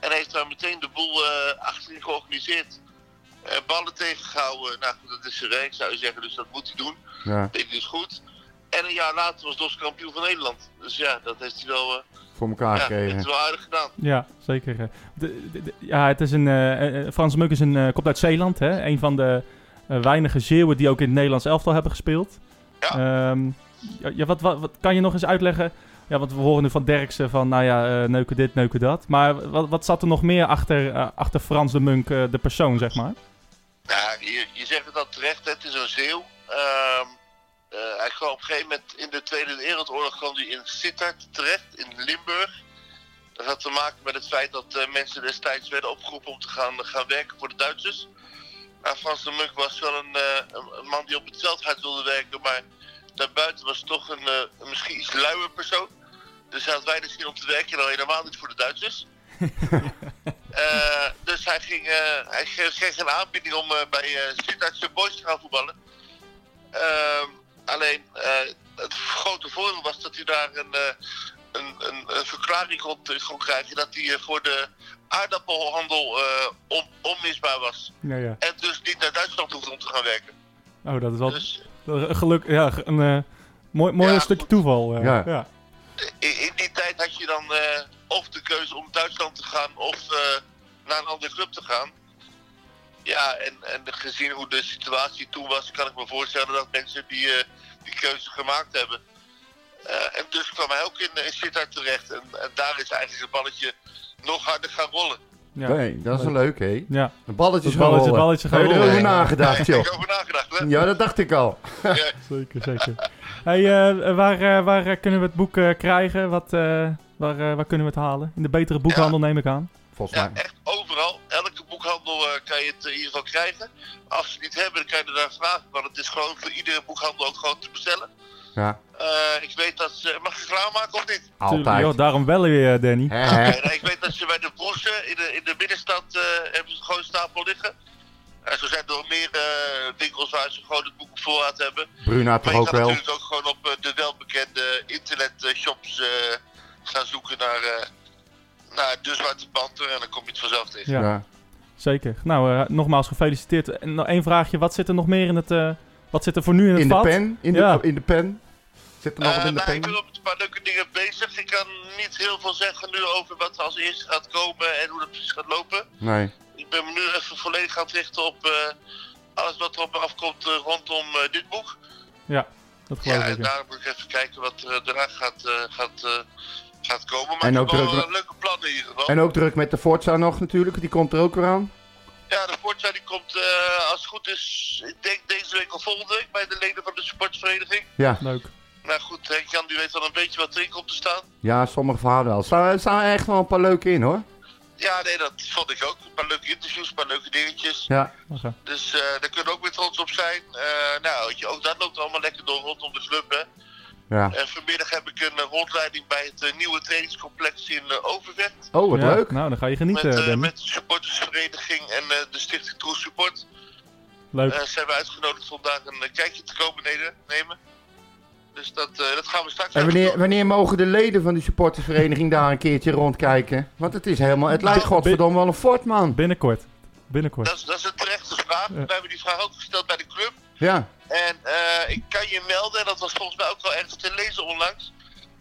En heeft daar meteen de boel achterin georganiseerd. Ballen tegengehouden. Nou goed, dat is zijn werk zou je zeggen, dus dat moet hij doen. Ja. Deed hij dus goed. En een jaar later was Dos kampioen van Nederland. Dus ja, dat heeft hij wel, Voor elkaar ja, wel aardig gedaan. Ja, zeker. De, de- de- ja, het is een, eh, eh, Frans Munk is een, eh, komt uit Zeeland. Hè? Een van de weinige Zeeuwen die ook in het Nederlands elftal hebben gespeeld. Ja. Ehm, ja, ja, wat, wat, wat kan je nog eens uitleggen? Ja, want we horen nu van Derksen van, nou ja, eh, neuken dit, neuken dat. Maar wat, wat zat er nog meer achter, achter Frans de Munk, de persoon, zeg maar? Ja, je, je zegt het al terecht, het is een zeeuw. Ehm, eh, hij kwam op een gegeven moment in de Tweede Wereldoorlog kwam hij in Sittard terecht, in Limburg. Dat had te maken met het feit dat eh, mensen destijds werden opgeroepen om te gaan, gaan werken voor de Duitsers. Nou, Frans de Munk was wel een, eh, man die op het veld hard wilde werken, maar daarbuiten was toch een, eh, een misschien iets luier persoon. Dus hij had weinig zin om te werken en al helemaal niet voor de Duitsers. Eh, dus hij, ging, eh, hij kreeg een aanbieding om eh, bij Sittardse Boys te gaan voetballen. Alleen eh, het grote voordeel was dat hij daar een, eh, een, een, een verklaring kon, kon krijgen dat hij eh, voor de aardappelhandel eh, on, onmisbaar was. Ja, ja. En dus niet naar Duitsland hoefde om te gaan werken. Oh, dat is wel Dus een geluk, ja, een eh, mooi, mooi Ja, stukje goed. toeval. eh, Ja. ja. in, in die tijd had je dan eh, of de keuze om Duitsland te gaan of eh, naar een andere club te gaan. Ja, en, en gezien hoe de situatie toen was, kan ik me voorstellen dat mensen die, eh, die keuze gemaakt hebben. Eh, en dus kwam hij ook in, in Sittard terecht. En, en daar is eigenlijk het balletje nog harder gaan rollen. Ja. Nee, dat is een leuk, hé. Ja. Een balletje balletje- rollen. balletje gaan Heb je erover rollen. nagedacht, joh? heb ik over nagedacht, hè? Ja, dat dacht ik al. Ja. Zeker, zeker. hey, eh, waar, eh, waar eh, kunnen we het boek eh, krijgen? Wat, eh, waar, eh, waar kunnen we het halen? In de betere boekhandel neem ik aan. Volgens Ja, mij. echt overal. Elke boekhandel eh, kan je het in ieder geval krijgen. Als ze het niet hebben, dan kan je er naar vragen. Want het is gewoon voor iedere boekhandel ook gewoon te bestellen. Ja, Eh, ik weet dat ze... Mag ik reclame maken of niet? Altijd. joh, daarom bellen we je, Danny. Nee, ik weet dat ze bij de Broesen in de, in de binnenstad eh, hebben ze gewoon een stapel liggen. En zo zijn er nog meer eh, winkels waar ze gewoon het boek op voorraad hebben. Bruna Maar toch je ook kan wel. natuurlijk ook gewoon op eh, de welbekende internetshops eh gaan zoeken naar, naar De Zwarte Panter. En dan kom je het vanzelf tegen. Ja. Ja. Zeker. Nou, eh, nogmaals gefeliciteerd. En nog één vraagje. Wat zit er nog meer in het... eh, wat zit er voor nu in het In de vat? pen? In de, Ja. in de pen? Zit er nog wat Eh, in de nou, ik pen? ben op een paar leuke dingen bezig. Ik kan niet heel veel zeggen nu over wat er als eerste gaat komen en hoe dat precies gaat lopen. Nee. Ik ben me nu even volledig aan het richten op eh, alles wat er op me afkomt rondom dit boek. Ja, dat geloof Ja, ik. en ja. daar moet ik even kijken wat er daarna gaat, eh, gaat, eh, gaat komen. Maar En ook wel druk- eh, leuke plannen in ieder geval. En ook druk met de Forza nog natuurlijk. Die komt er ook weer aan. Ja, de Forza die komt eh, als het goed is, ik denk deze week of volgende week bij de leden van de supportsvereniging. Ja. Leuk. Nou goed, Henk Jan die weet wel een beetje wat erin komt te staan. Ja, sommige verhalen wel. Er staan, er staan echt wel een paar leuke in hoor. Ja, nee, dat vond ik ook. Een paar leuke interviews, een paar leuke dingetjes. Ja. Dus eh, daar kunnen we ook weer trots op zijn. Eh, nou, je, ook dat loopt allemaal lekker door rondom de club, hè. Ja. En vanmiddag heb ik een eh, rondleiding bij het eh, nieuwe trainingscomplex in eh, Overvecht. Oh, wat Ja, leuk. Nou, dan ga je Met, genieten, Danny. met de supportersvereniging en eh, de stichting True Support. Leuk. Eh zijn we uitgenodigd om daar een kijkje te komen nemen. Dus dat, eh, dat gaan we straks En wanneer, wanneer mogen de leden van die supportersvereniging daar een keertje rondkijken? Want het is helemaal, het lijkt godverdomme wel een fort man. Binnenkort. Binnenkort. Dat is, dat is een terechte vraag. Ja. We hebben die vraag ook gesteld bij de club. Ja. En eh, ik kan je melden, en dat was volgens mij ook wel ergens te lezen onlangs,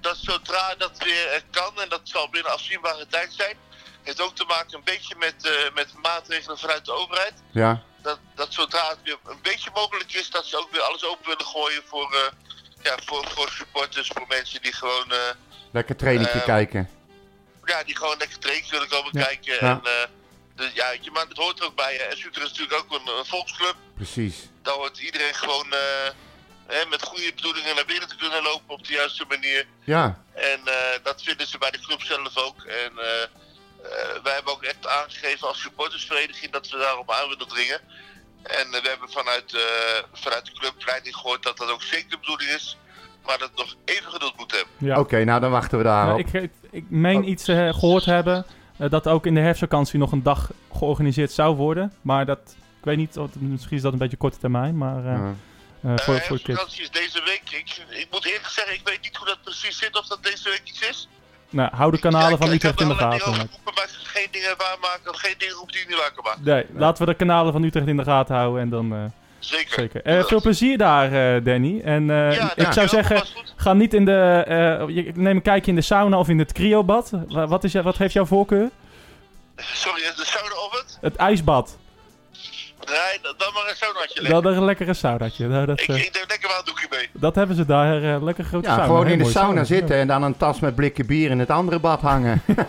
dat zodra dat weer eh, kan, en dat zal binnen afzienbare tijd zijn, heeft ook te maken een beetje met, eh, met maatregelen vanuit de overheid. Ja. Dat, dat zodra het weer een beetje mogelijk is, dat ze ook weer alles open willen gooien voor, ja, voor, voor supporters, voor mensen die gewoon, Lekker trainingje kijken. ja, die gewoon lekker trainen willen komen Ja. kijken. Ja. En, dus, ja, je, maar het hoort er ook bij. hè. En Suter is natuurlijk ook een, een volksclub. Precies. Dan hoort iedereen gewoon eh, hè, met goede bedoelingen naar binnen te kunnen lopen op de juiste manier. Ja. En eh, dat vinden ze bij de club zelf ook. En eh, eh, wij hebben ook echt aangegeven als supportersvereniging dat we daarop aan willen dringen. En we hebben vanuit, eh, vanuit de clubleiding gehoord dat dat ook zeker de bedoeling is. Maar dat het nog even geduld moet hebben. Ja. Oké, nou dan wachten we Nou, daarop. ik, ik, ik meen Oh. iets eh, gehoord hebben dat ook in de herfstvakantie nog een dag georganiseerd zou worden. Maar dat, ik weet niet, of- misschien is dat een beetje korte termijn, maar eh, Ja. eh, voor, Eh, voor de kids. vakantie is deze week. Ik, ik moet eerlijk zeggen, ik weet niet hoe dat precies zit of dat deze week iets is. Nou, hou de kanalen Ja, van ik- ik heb Utrecht in de gaten. dingen over roepen, maar geen dingen waarmaken, geen dingen roepen die je niet waar kan maken. Nee, laten we de kanalen van Utrecht in de gaten houden en dan... eh, Zeker. zeker. Eh, veel plezier daar, eh, Danny. En eh, Ja, ik zou zeggen, ga niet in de... eh, je- neem een kijkje in de sauna of in het cryobad. Wa- Wat, is, wat heeft jouw voorkeur? Sorry, de sauna of het? Het ijsbad. Nee, dan dan maar een saunaatje is een lekkere saunaatje. Nou, dat, Ik, eh, ik neem lekker wel een doekje mee. dat hebben ze daar. lekker grote Ja, sauna. gewoon in de sauna zitten en dan een tas met blikken bier in het andere bad hangen. Nou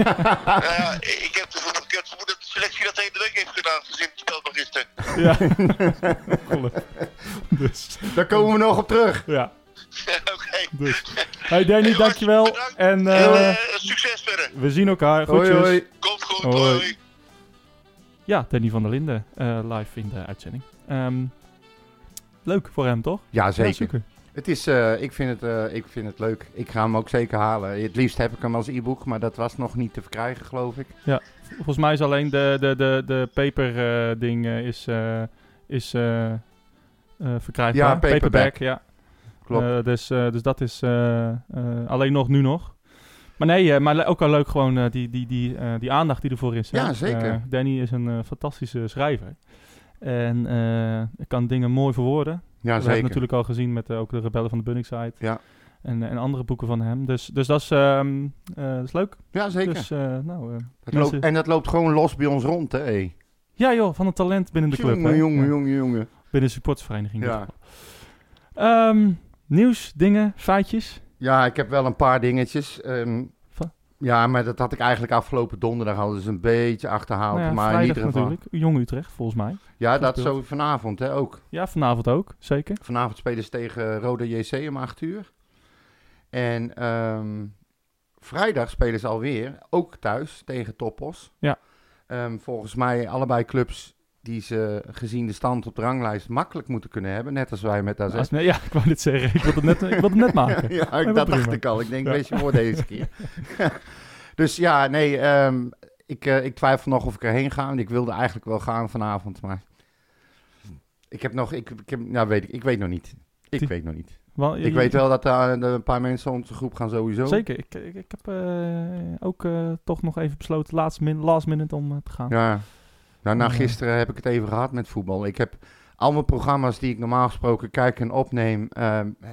ja, ik heb het vermoeden dat de selectie dat de hele week heeft gedaan, gezien Ja. Dus, Daar komen we nog op terug. ja. Oké. Dus. Hey Danny, Hey, dankjewel. bedankt. En En eh, eh, succes verder. we zien elkaar. Hoi hoi. Komt goed. Hoi. Hoi. Ja, Danny van der Linden. eh, live in de uitzending. Ehm, leuk voor hem, toch? Ja, Ja, zeker. Het is, eh, ik, vind het, eh, ik vind het leuk. Ik ga hem ook zeker halen. Het liefst heb ik hem als e-book, maar dat was nog niet te verkrijgen, geloof ik. Volgens mij is alleen de, de, de, de paper eh, ding eh, is, eh, is verkrijgbaar. Ja, paperback. ja. Klopt. Dus, dus dat is alleen nog nu nog. Maar nee, maar ook wel leuk gewoon die, die, die, die aandacht die ervoor is. hè. Ja, zeker. Danny is een fantastische schrijver. En kan dingen mooi verwoorden. ja, We hebben zeker. natuurlijk al gezien met ook de Rebellen van de Bunningside. Ja. En, en andere boeken van hem. Dus, dus dat, is, ehm, eh, dat is leuk. Ja, zeker. Dus, eh, nou, eh, Dat mensen- loopt, en dat loopt gewoon los bij ons rond, hè? Hey. Ja joh, van het talent binnen de club. Jongen, jongen, jongen, jongen. Binnen de supportersvereniging. in Ja. Ehm, nieuws, dingen, feitjes. Ja, ik heb wel een paar dingetjes. Ehm, ja, maar dat had ik eigenlijk afgelopen donderdag al dus een beetje achterhaald. Nou ja, maar in vrijdag ieder geval. natuurlijk. Jong Utrecht, volgens mij. Ja, dat zo vanavond hè, ook. Ja, vanavond ook, zeker. Vanavond spelen ze tegen Roda JC om 8 uur. En ehm, vrijdag spelen ze alweer, ook thuis, tegen Topos. Ja. Ehm, volgens mij allebei clubs die ze gezien de stand op de ranglijst makkelijk moeten kunnen hebben. Net als wij met AZ. Als, nee, ja, ik wou dit zeggen. Ik wilde het net, ik wilde het net maken. ja, ik, dat dacht ik al. Ik denk, Ja. wees je voor deze keer. dus ja, nee, ehm, ik, eh, ik twijfel nog of ik erheen ga. Want ik wilde eigenlijk wel gaan vanavond, maar... Ik heb nog, ik, ik heb, nou weet ik, ik weet nog niet. Ik Die- weet nog niet. Je- Ik weet wel dat daar eh, een paar mensen onze groep gaan sowieso. Zeker. Ik, ik, ik heb eh, ook eh, toch nog even besloten, last, min, last minute, om eh, te gaan. Ja, Nou, na Ja. gisteren heb ik het even gehad met voetbal. Ik heb al mijn programma's die ik normaal gesproken kijk en opneem,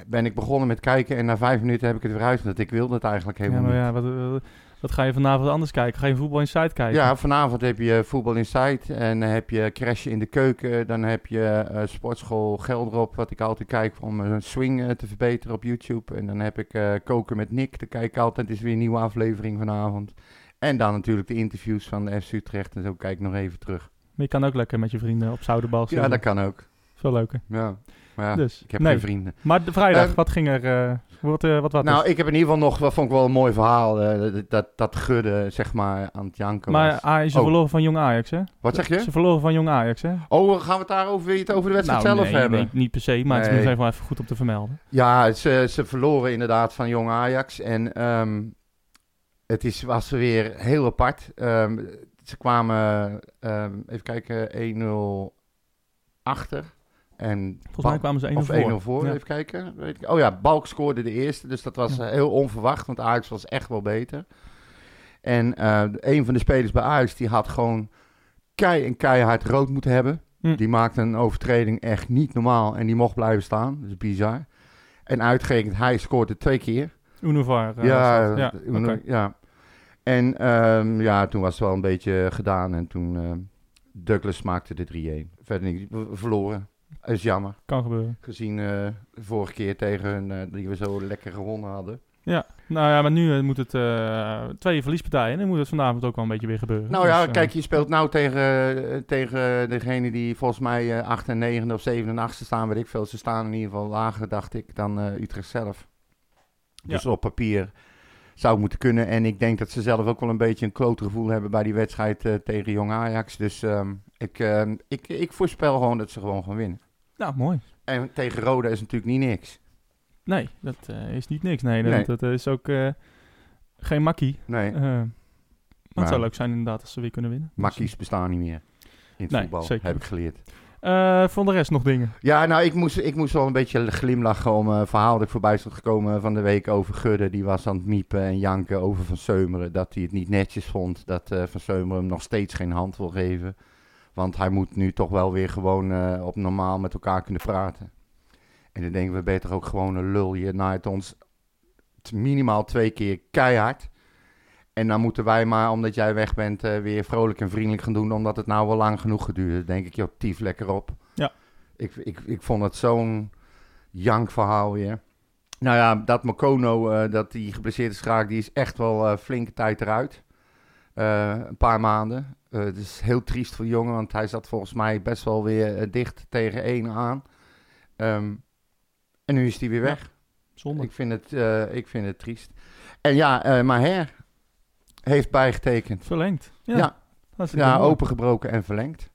ben ik begonnen met kijken en na vijf minuten heb ik het weer uitgezet. Ik wilde het eigenlijk Ja, helemaal niet. ja, wat, wat, wat ga je vanavond anders kijken? Ga je voetbal in site kijken? Ja, vanavond heb je Voetbal Insight en dan heb je Crashen in de Keuken. Dan heb je eh, Sportschool Gelderop, wat ik altijd kijk om mijn swing eh, te verbeteren op YouTube. En dan heb ik eh, Koken met Nick, daar kijk ik altijd. Is weer een nieuwe aflevering vanavond. En dan natuurlijk de interviews van de FC Utrecht en zo kijk ik nog even terug. Maar je kan ook lekker met je vrienden op Zoudenbal Ja, dat kan ook. Veel leuker. Ja, maar ja, dus, ik heb nee. geen vrienden. Maar de vrijdag, Eh, wat ging er... wat, eh, wat, wat nou, is? ik heb in ieder geval nog, wat vond ik wel een mooi verhaal, eh, dat, dat, Gudde zeg maar aan het janken Maar was. Ajax ze Oh. verloren van Jong Ajax, hè? Wat zeg je? Ze verloren van Jong Ajax, hè? Oh, gaan we het daarover weer over de wedstrijd Nou, zelf nee, hebben? nee, niet per se, maar het is wel even goed om te vermelden. Ja, ze, ze verloren inderdaad van Jong Ajax. En ehm, het is, was weer heel apart. Ehm, ze kwamen, ehm, even kijken, 1-0 achter. En Volgens mij kwamen ze 1-0 of voor. 1-0 voor, Ja. even kijken. Weet ik. Oh ja, Balk scoorde de eerste, dus dat was Ja. eh, heel onverwacht, want Ajax was echt wel beter. En eh, een van de spelers bij Ajax, die had gewoon kei en keihard rood moeten hebben. Hm. Die maakte een overtreding echt niet normaal en die mocht blijven staan. Dat is bizar. En uitgerekend, hij scoorde twee keer. Unovar. eh, ja, ja, Uno- oké. ja. En ehm, ja, toen was het wel een beetje gedaan. En toen ehm, Douglas maakte de 3-1. Verder niet, verloren. Dat is jammer. Kan gebeuren. Gezien eh, de vorige keer tegen hun, eh, die we zo lekker gewonnen hadden. Ja, nou ja, maar nu eh, moet het twee verliespartijen en dan moet het vanavond ook wel een beetje weer gebeuren. Nou ja, Dus, kijk, je speelt nou tegen, tegen degene die volgens mij eh 8 en 9 of 7 en 8 staan, weet ik veel. Ze staan in ieder geval lager, dacht ik, dan Utrecht zelf. Dus op papier zou moeten kunnen. En ik denk dat ze zelf ook wel een beetje een klote gevoel hebben bij die wedstrijd eh, tegen Jong Ajax. Dus ehm, ik, ehm, ik, ik voorspel gewoon dat ze gewoon gaan winnen. Nou, mooi. En tegen Roda is natuurlijk niet niks. Nee, dat eh, is niet niks. Nee, dat, Nee. dat is ook eh, geen makkie. Nee, Eh, maar het zou leuk zijn inderdaad als ze weer kunnen winnen. Makkies bestaan niet meer in het Nee, voetbal, zeker heb ik geleerd. Eh, van de rest nog dingen. Ja, nou, ik moest, ik moest wel een beetje glimlachen om een verhaal dat ik voorbij stond gekomen van de week over Gudde. Die was aan het miepen en janken over Van Seumeren. Dat hij het niet netjes vond dat eh, Van Seumeren hem nog steeds geen hand wil geven. Want hij moet nu toch wel weer gewoon eh, op normaal met elkaar kunnen praten. En dan denken we beter ook gewoon een lul. Je naait ons minimaal twee keer keihard. En dan moeten wij maar, omdat jij weg bent, eh, weer vrolijk en vriendelijk gaan doen. Omdat het nou wel lang genoeg geduurd heeft. Dan denk ik, joh, tief lekker op. Ja. Ik, ik, ik vond het zo'n jankverhaal weer. Nou ja, dat Makono, eh, dat die geblesseerd is geraakt, die is echt wel eh, flinke tijd eruit. Een paar maanden. Het is heel triest voor die jongen, want hij zat volgens mij best wel weer dicht tegen één aan. Ehm, en nu is hij weer Ja, weg. Zonde. Ik vind het, ik vind het triest. En ja, eh Maher heeft bijgetekend. Verlengd. Ja, Ja, ja opengebroken en verlengd.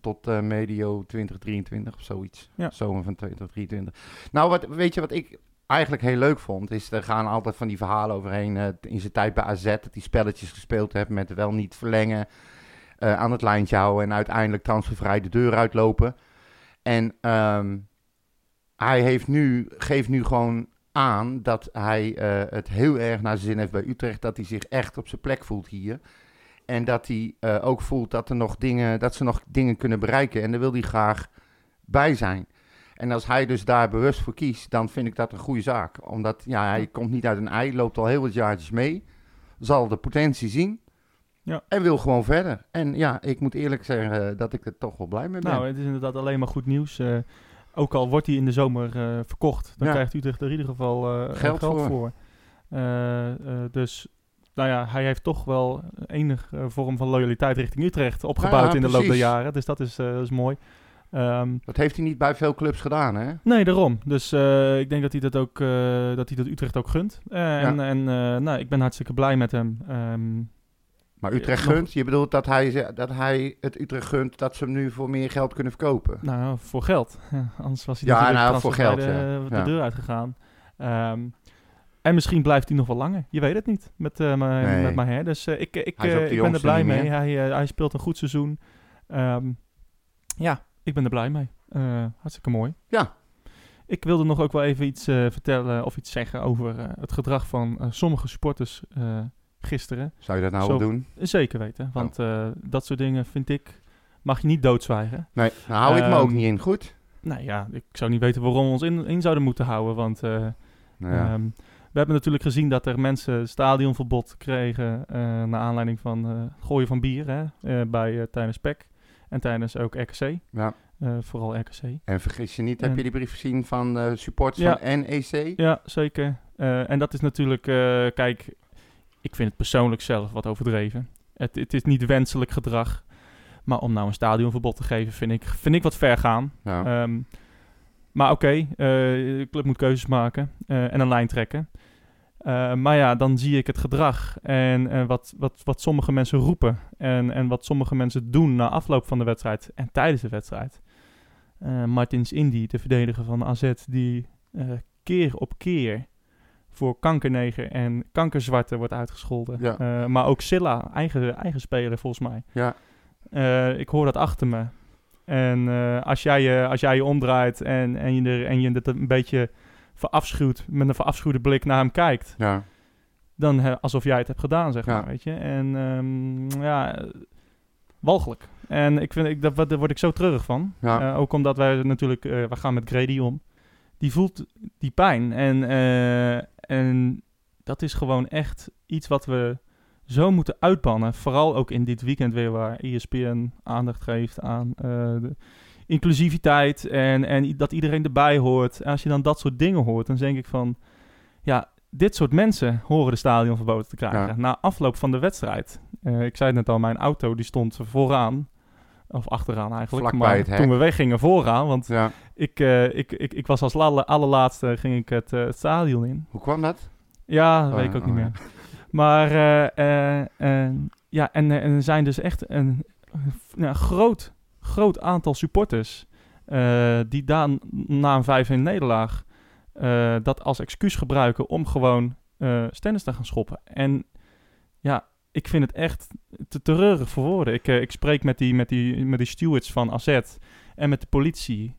Tot eh, medio 2023 of zoiets. Ja. Zomer van 2023. Nou, wat, weet je wat ik eigenlijk heel leuk vond? Is er gaan altijd van die verhalen overheen. eh, in zijn tijd bij AZ, dat hij spelletjes gespeeld heeft met wel niet verlengen. eh, aan het lijntje houden en uiteindelijk transfervrij de deur uitlopen. En ehm, hij heeft nu, geeft nu gewoon aan dat hij eh, het heel erg naar zijn zin heeft bij Utrecht. Dat hij zich echt op zijn plek voelt hier. En dat hij eh, ook voelt dat, er nog dingen, dat ze nog dingen kunnen bereiken. En daar wil hij graag bij zijn. En als hij dus daar bewust voor kiest, dan vind ik dat een goede zaak. Omdat ja, hij komt niet uit een ei, loopt al heel wat jaartjes mee. Zal de potentie zien. Ja. En wil gewoon verder. En ja, ik moet eerlijk zeggen eh, dat ik er toch wel blij mee ben. Nou, het is inderdaad alleen maar goed nieuws. Ook al wordt hij in de zomer eh, verkocht, dan Ja. krijgt Utrecht er in ieder geval eh, Geld geld, voor. voor. Eh, dus, nou ja, hij heeft toch wel enige vorm van loyaliteit richting Utrecht opgebouwd Ja, in de loop der jaren. Dus dat is, dat is mooi. Ehm, Dat heeft hij niet bij veel clubs gedaan, hè? nee, daarom. Dus ik denk dat hij dat ook, dat hij dat Utrecht ook gunt. En, en nou, ik ben hartstikke blij met hem. Ehm, Maar Utrecht gunt, je bedoelt dat hij, dat hij het Utrecht gunt dat ze hem nu voor meer geld kunnen verkopen. Nou, voor geld. Ja, anders was hij Ja, nou, voor geld, de, ja. de deur uitgegaan. Ehm, en misschien blijft hij nog wel langer. Je weet het niet met, Ma- Nee. met Maher. Dus eh, ik, ik, eh, ik ben er blij mee. Hij, hij speelt een goed seizoen. Ehm, ja, ik ben er blij mee. Hartstikke mooi. Ja. Ik wilde nog ook wel even iets vertellen of iets zeggen over het gedrag van sommige supporters gisteren. Zou je dat nou Zo- wel doen? Zeker weten, want Oh. eh, dat soort dingen vind ik mag je niet doodzwijgen. Nee, nou hou ik me ook Ehm, niet in. Goed. Nou ja, ik zou niet weten waarom we ons in, in zouden moeten houden. Want eh, Nou ja. ehm, we hebben natuurlijk gezien dat er mensen stadionverbod kregen. eh naar aanleiding van het gooien van bier hè, eh, bij, tijdens PEC. En tijdens ook RKC. ja. vooral RKC. En vergis je niet, heb je die brief gezien van supporters Ja. van NEC? Ja, zeker. En dat is natuurlijk, kijk, ik vind het persoonlijk zelf wat overdreven. Het, het is niet wenselijk gedrag. Maar om nou een stadionverbod te geven, vind ik, vind ik wat ver gaan. Ja. Ehm, maar oké, eh, de club moet keuzes maken eh, en een lijn trekken. Eh, maar ja, dan zie ik het gedrag en wat, wat, wat sommige mensen roepen. En, en wat sommige mensen doen na afloop van de wedstrijd en tijdens de wedstrijd. Martins Indy, de verdediger van AZ, die keer op keer voor kankerneger en kankerzwarte wordt uitgescholden. Ja. Eh, maar ook Silla, eigen, eigen speler volgens mij. Ja. Eh, ik hoor dat achter me. En eh, als, jij je, als jij je omdraait en, en je, er, en je het een beetje verafschuwt, met een verafschuwde blik naar hem kijkt, ja. dan alsof jij het hebt gedaan, zeg maar, weet je. En ehm, ja, walgelijk. En ik vind, ik, dat, daar word ik zo treurig van. Ook omdat wij natuurlijk, we gaan met Grady om. Die voelt die pijn. En, en dat is gewoon echt iets wat we zo moeten uitbannen. Vooral ook in dit weekend weer waar ESPN aandacht geeft aan eh, de inclusiviteit. En, en dat iedereen erbij hoort. En als je dan dat soort dingen hoort, dan denk ik van... Ja, dit soort mensen horen de stadion verboden te krijgen. Ja. Na afloop van de wedstrijd. eh, ik zei het net al, mijn auto die stond vooraan. Of achteraan eigenlijk. Maar toen we weggingen vooraan. Want ja. ik, eh, ik, ik, ik was als alle, allerlaatste ging ik het, eh, het stadion in. Hoe kwam dat? Ja, dat Oh, weet ik ook oh, niet ja. meer. Maar eh, ja, en, en er zijn dus echt een, groot, groot aantal supporters die dan na een 5 in nederlaag dat als excuus gebruiken om gewoon eh stennis te gaan schoppen. En ja, ik vind het echt te treurig voor woorden. Ik, eh, ik spreek met die, met, die, met die stewards van AZ en met de politie.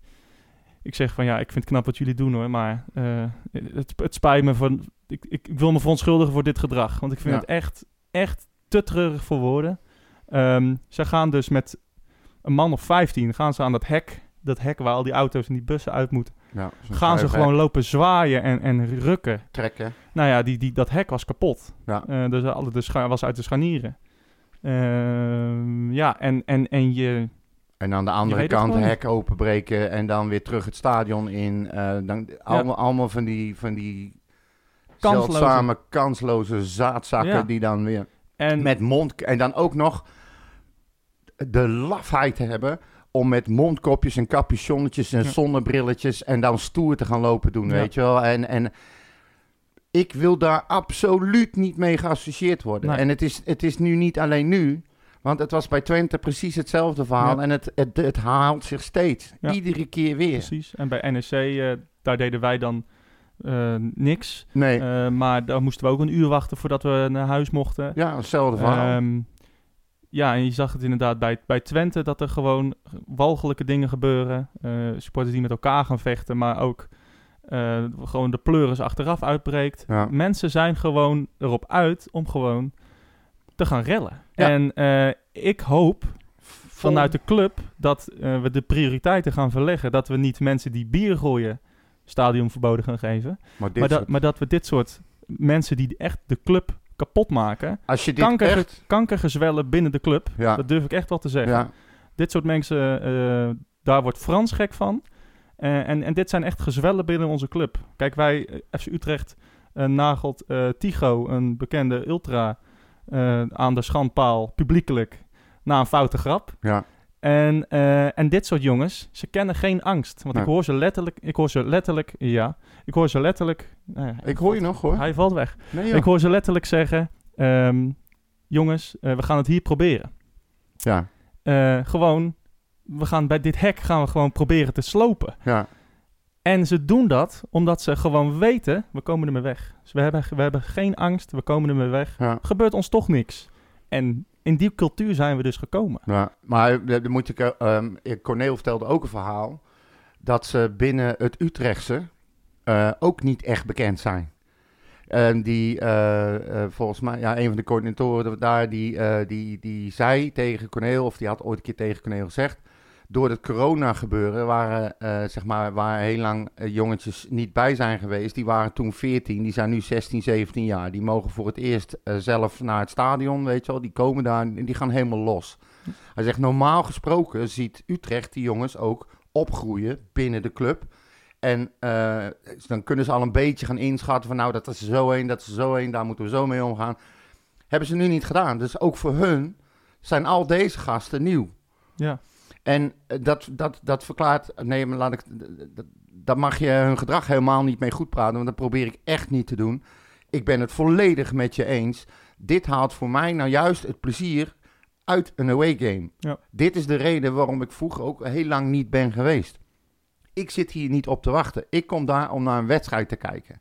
Ik zeg van ja, ik vind het knap wat jullie doen hoor, maar eh, het, het spijt me van. Ik, ik, ik wil me verontschuldigen voor dit gedrag, want ik vind Ja. het echt, echt te treurig voor woorden. Ehm ze gaan dus met een man of 15 gaan ze aan dat hek, dat hek waar al die auto's en die bussen uit moeten, Ja, gaan ze gewoon lopen zwaaien en, en rukken. trekken. Nou ja, die, die, dat hek was kapot. Ja. Eh, dus alle de scha- was uit de scharnieren. Ehm, ja, en, en, en je... En aan de andere het kant gewoon hek openbreken en dan weer terug het stadion in. eh, dan, allemaal, allemaal van die, van die Kansloze. zeldzame, kansloze zaadzakken Ja. die dan weer En, met mond... En dan ook nog de lafheid hebben om met mondkopjes en capuchonnetjes en Ja. zonnebrilletjes en dan stoer te gaan lopen doen, Ja. weet je wel. En, en ik wil daar absoluut niet mee geassocieerd worden. Nee. En het is, het is nu niet alleen nu, want het was bij Twente precies hetzelfde verhaal. Ja. En het, het, het haalt zich steeds, iedere keer weer. Precies. En bij NEC, eh, daar deden wij dan eh, niks. Nee, Eh, maar daar moesten we ook een uur wachten voordat we naar huis mochten. ja, hetzelfde verhaal. Ehm, ja, en je zag het inderdaad bij, bij Twente dat er gewoon walgelijke dingen gebeuren. Eh, supporters die met elkaar gaan vechten, maar ook eh, gewoon de pleuris achteraf uitbreekt. Ja. Mensen zijn gewoon erop uit om gewoon te gaan rellen. Ja. En eh, ik hoop vanuit de club dat we de prioriteiten gaan verleggen. Dat we niet mensen die bier gooien stadionverboden gaan geven. maar dat, maar dat we dit soort mensen die echt de club kapot maken, als je dit kanker, echt... kankergezwellen binnen de club. Ja, Dat durf ik echt wel te zeggen. ja, Dit soort mensen, eh, daar wordt Frans gek van. Eh, en, en dit zijn echt gezwellen binnen onze club. Kijk, wij, eh, FC Utrecht, eh, nagelt Tigo, een bekende ultra, aan de schandpaal, publiekelijk, na een foute grap. ja. En, eh, en dit soort jongens, ze kennen geen angst. Want ik hoor ze letterlijk, ik hoor ze letterlijk, ja, ik hoor ze letterlijk... nou Ik hoor je nog hoor. Hij valt weg. Nee. Ik hoor ze letterlijk zeggen, ehm, jongens, eh, we gaan het hier proberen. Ja, Eh, gewoon, we gaan bij dit hek gaan we gewoon proberen te slopen. ja, En ze doen dat omdat ze gewoon weten, we komen ermee weg. Dus we hebben, we hebben geen angst, we komen ermee weg. ja. Gebeurt ons toch niks. En in die cultuur zijn we dus gekomen. Maar eh, dan moet ik, eh, ehm, eh, Corneel vertelde ook een verhaal dat ze binnen het Utrechtse eh, ook niet echt bekend zijn. En die, volgens mij, ja, een van de coördinatoren daar, die, die, die zei tegen Corneel, of die had ooit een keer tegen Corneel gezegd, door het corona gebeuren waren, eh, zeg maar, waar heel lang eh, jongetjes niet bij zijn geweest, die waren toen 14, die zijn nu 16, 17 jaar. Die mogen voor het eerst eh, zelf naar het stadion, weet je wel, die komen daar en die gaan helemaal los. Hij zegt, normaal gesproken ziet Utrecht die jongens ook opgroeien binnen de club. En dan kunnen ze al een beetje gaan inschatten van nou, dat is zo een, dat is zo een, daar moeten we zo mee omgaan. Hebben ze nu niet gedaan. Dus ook voor hun zijn al deze gasten nieuw. Ja. En eh, dat, dat, dat verklaart, nee, maar laat ik, dat, daar mag je hun gedrag helemaal niet mee goed praten, want dat probeer ik echt niet te doen. Ik ben het volledig met je eens. Dit haalt voor mij nou juist het plezier uit een away game. Ja. Dit is de reden waarom ik vroeger ook heel lang niet ben geweest. Ik zit hier niet op te wachten. Ik kom daar om naar een wedstrijd te kijken.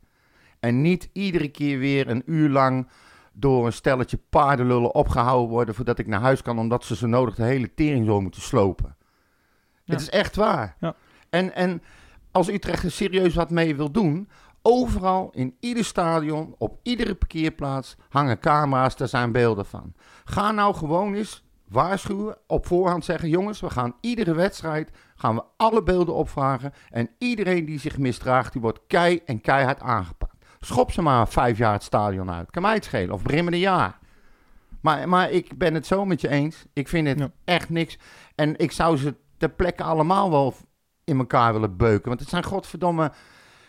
En niet iedere keer weer een uur lang door een stelletje paardenlullen opgehouden worden voordat ik naar huis kan, omdat ze zo nodig de hele tering zo moeten slopen. Ja. Het is echt waar. Ja. En, en als Utrecht er serieus wat mee wil doen, overal in ieder stadion, op iedere parkeerplaats hangen camera's, daar zijn beelden van. Ga nou gewoon eens waarschuwen, op voorhand zeggen, jongens, we gaan iedere wedstrijd, gaan we alle beelden opvragen en iedereen die zich misdraagt, die wordt kei en keihard aangepakt. Schop ze maar vijf jaar het stadion uit. Kan mij het schelen. Of brim een jaar. Maar, maar ik ben het zo met je eens. Ik vind het Ja. echt niks. En ik zou ze ter plekke allemaal wel in elkaar willen beuken. Want het zijn godverdomme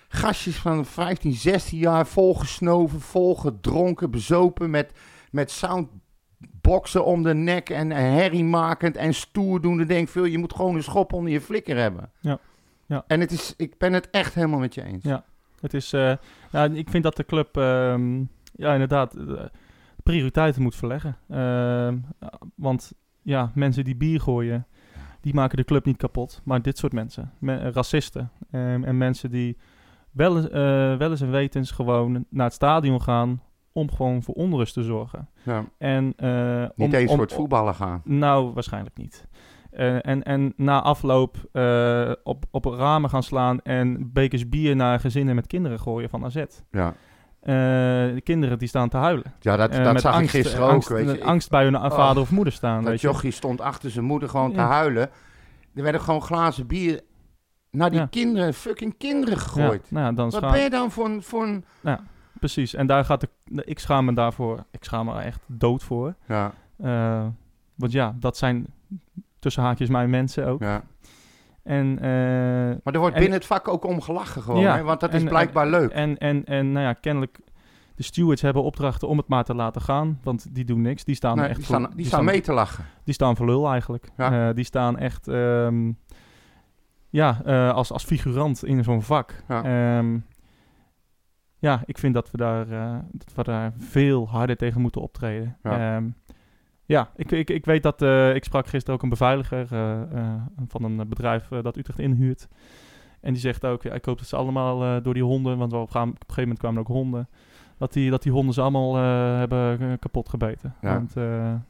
gastjes van 15, 16 jaar volgesnoven, volgedronken, bezopen met, met soundboxen om de nek en herriemakend en stoer doen. Dan denk veel, je moet gewoon een schop onder je flikker hebben. Ja. Ja. En het is, ik ben het echt helemaal met je eens. Ja. Het is, eh, nou, ik vind dat de club, ehm, ja, inderdaad, eh, prioriteiten moet verleggen. Ehm, want ja, mensen die bier gooien, die maken de club niet kapot. Maar dit soort mensen, me- eh, racisten ehm, en mensen die wel eens, wel eens en wetens gewoon naar het stadion gaan om gewoon voor onrust te zorgen. Ja. En, Niet om- eens om- voor het voetballen gaan. nou, waarschijnlijk niet. Eh, en, en na afloop eh, op, op ramen gaan slaan en bekers bier naar gezinnen met kinderen gooien van AZ. Ja, Eh, de kinderen die staan te huilen. ja dat, dat met zag angst, ik gisteren angst, ook. Weet je. angst bij hun Oh, vader of moeder staan. dat weet je. jochie stond achter zijn moeder gewoon te Ja. huilen. Er werden gewoon glazen bier naar die Ja. kinderen, fucking kinderen Ja, gegooid. nou ja, dan Wat schaam- ben je dan voor een... Voor een Precies. En daar gaat de, ik schaam me daarvoor. Ik schaam me er echt dood voor. ja, want ja, dat zijn tussen haakjes mijn mensen ook. ja. En, eh, Maar er wordt En- binnen het vak ook om gelachen gewoon, Ja, hè? want dat is en- blijkbaar leuk. En, en, en nou ja, kennelijk, de stewards hebben opdrachten om het maar te laten gaan. Want die doen niks. Die staan Nee, echt die, voor, die staan mee te lachen. Die staan voor lul eigenlijk. Ja. Eh, die staan echt ehm, ja, eh, als, als figurant in zo'n vak. Ja. Ehm, ja, ik vind dat we, daar, dat we daar veel harder tegen moeten optreden. Ja. Ja, ja ik, ik, ik weet dat... eh, ik sprak gisteren ook een beveiliger eh, eh, van een bedrijf dat Utrecht inhuurt. En die zegt ook, ja, ik hoop dat ze allemaal door die honden... want we op, gaan- op een gegeven moment kwamen er ook honden... dat die, dat die honden ze allemaal hebben kapot gebeten. Ja. Want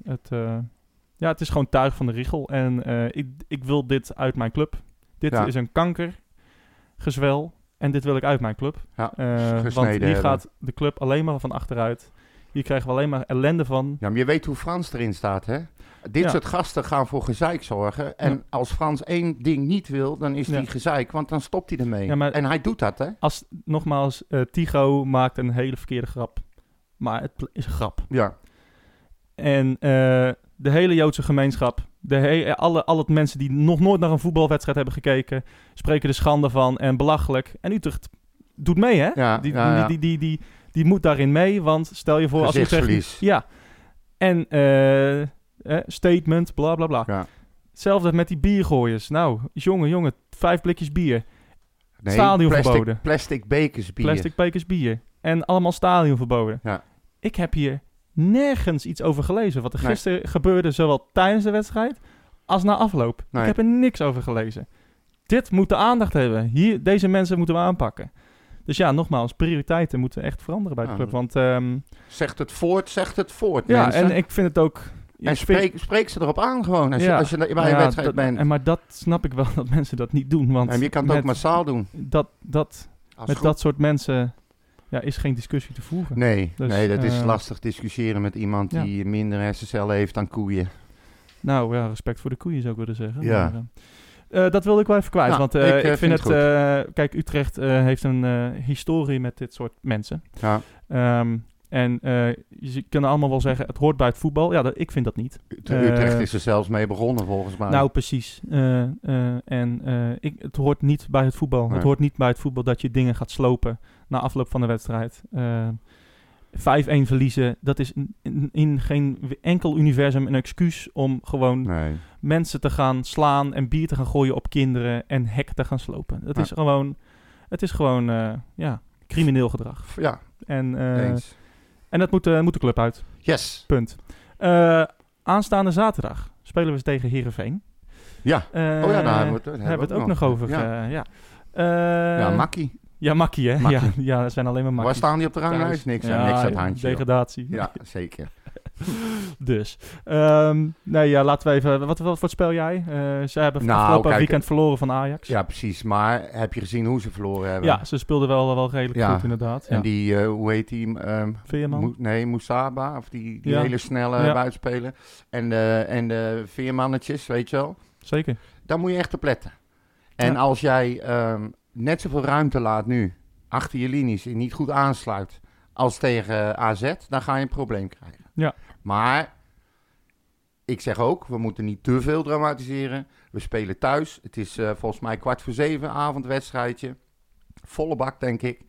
het, ja, het is gewoon tuig van de richel. En ik, ik wil dit uit mijn club. Dit Ja. is een kankergezwel. En dit wil ik uit mijn club. Ja, want hier gaat de club alleen maar van achteruit. Hier krijgen we alleen maar ellende van. Ja, maar je weet hoe Frans erin staat, hè? Dit Ja. soort gasten gaan voor gezeik zorgen. En Ja. als Frans één ding niet wil, dan is die gezeik, want dan stopt hij ermee. Ja, maar- En hij doet dat, hè? Als, nogmaals, eh Tigo maakt een hele verkeerde grap. Maar het is een grap. Ja, En eh, de hele Joodse gemeenschap, de he- alle, alle mensen die nog nooit naar een voetbalwedstrijd hebben gekeken, spreken er schande van en belachelijk. En Utrecht doet mee, hè? Ja, die, ja, ja. Die, die, die, die, die moet daarin mee, want stel je voor als Utrecht... Gezichtsverlies. Ja. En eh, eh, statement, bla bla bla. Ja. Hetzelfde met die biergooiers. Nou, jongen, jongen, vijf blikjes bier. Nee, Stadion plastic, verboden. Plastic bekers bier. Plastic bekers bier. En allemaal stadion verboden. Ja. Ik heb hier nergens iets over gelezen. Wat er Nee. gisteren gebeurde, zowel tijdens de wedstrijd als na afloop. Nee. Ik heb er niks over gelezen. Dit moet de aandacht hebben. Hier, deze mensen moeten we aanpakken. Dus ja, nogmaals, prioriteiten moeten echt veranderen bij de club. Want ehm, Zegt het voort, zegt het voort, ja, mensen. en ik vind het ook... En spreek, spreek ze erop aan gewoon, als, je, Ja. als je bij een ja, wedstrijd dat- bent. En, maar dat snap ik wel, dat mensen dat niet doen. Want En je kan het ook massaal doen. dat, dat, Als met dat soort mensen ja, is geen discussie te voeren. Nee, Dus, nee, dat is eh, lastig discussiëren met iemand ja. die minder hersencellen heeft dan koeien. Nou ja, respect voor de koeien zou ik willen zeggen. Ja. Maar, eh, eh, dat wilde ik wel even kwijt, Nou, want eh, ik, ik, eh, vind, vind het... het eh, kijk, Utrecht eh, heeft een eh, historie met dit soort mensen. Ja, Ehm, en eh, je kunnen allemaal wel zeggen, het hoort bij het voetbal. Ja, dat, ik vind dat niet. Ut- Eh, Utrecht is er zelfs mee begonnen volgens mij. Nou, precies. Eh, eh, en eh, ik, het hoort niet bij het voetbal. Nee. Het hoort niet bij het voetbal dat je dingen gaat slopen na afloop van de wedstrijd. Eh 5-1 verliezen, dat is in, geen enkel universum een excuus om gewoon nee. mensen te gaan slaan en bier te gaan gooien op kinderen en hekken te gaan slopen. Ja. is gewoon, het is gewoon, eh, ja, crimineel gedrag. Ja, En, eh, en dat moet, eh, moet de club uit. Yes. Punt. Aanstaande zaterdag spelen we eens tegen Heerenveen. Ja. Oh ja, daar hebben we het, hebben we het ook nog over. Ja, ja. Ja Makkie. Ja, Makkie, hè? Makkie. Ja, ja, er zijn alleen maar Waar Makkies. staan die op de ranglijst? Niks, Ja, niks aan het handje. joh. Degradatie. Ja, zeker. Dus. ehm, nee, ja, laten we even... Wat, wat voorspel jij? Eh ze hebben Nou, afgelopen kijk, weekend verloren van Ajax. Ja, precies. Maar heb je gezien hoe ze verloren hebben? Ja, ze speelden wel, wel redelijk Ja. goed, inderdaad. En ja. die, eh, hoe heet die? ehm Veerman? Mo- nee, Moussaba. Of die, die Ja. hele snelle Ja. buitenspeler. En de, en de veermannetjes, weet je wel. Zeker. Daar moet je echt op letten. En Ja. als jij ehm, net zoveel ruimte laat nu, achter je linies, en niet goed aansluit, als tegen AZ, dan ga je een probleem krijgen. Ja. Maar, ik zeg ook, we moeten niet te veel dramatiseren. We spelen thuis. Het is eh, volgens mij kwart voor zeven, avondwedstrijdje. Volle bak, denk ik.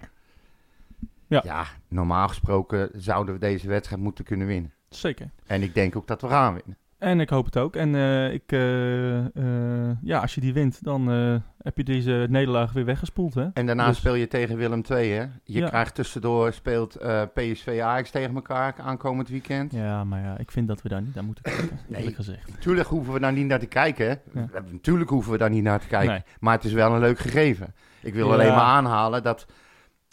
Ja. normaal gesproken zouden we deze wedstrijd moeten kunnen winnen. Zeker. En ik denk ook dat we gaan winnen. En ik hoop het ook. En eh, ik, eh, eh, ja, als je die wint, dan heb je deze nederlaag weer weggespoeld, hè? En daarna Dus- speel je tegen Willem II, hè? Je Ja. krijgt tussendoor, speelt PSV Ajax tegen elkaar aankomend weekend. Ja, maar ja, ik vind dat we daar niet naar moeten kijken, Nee. gezegd. Natuurlijk hoeven we daar niet naar te kijken. hè. Ja. Natuurlijk hoeven we daar niet naar te kijken. Nee. Maar het is wel een leuk gegeven. Ik wil Ja. alleen maar aanhalen dat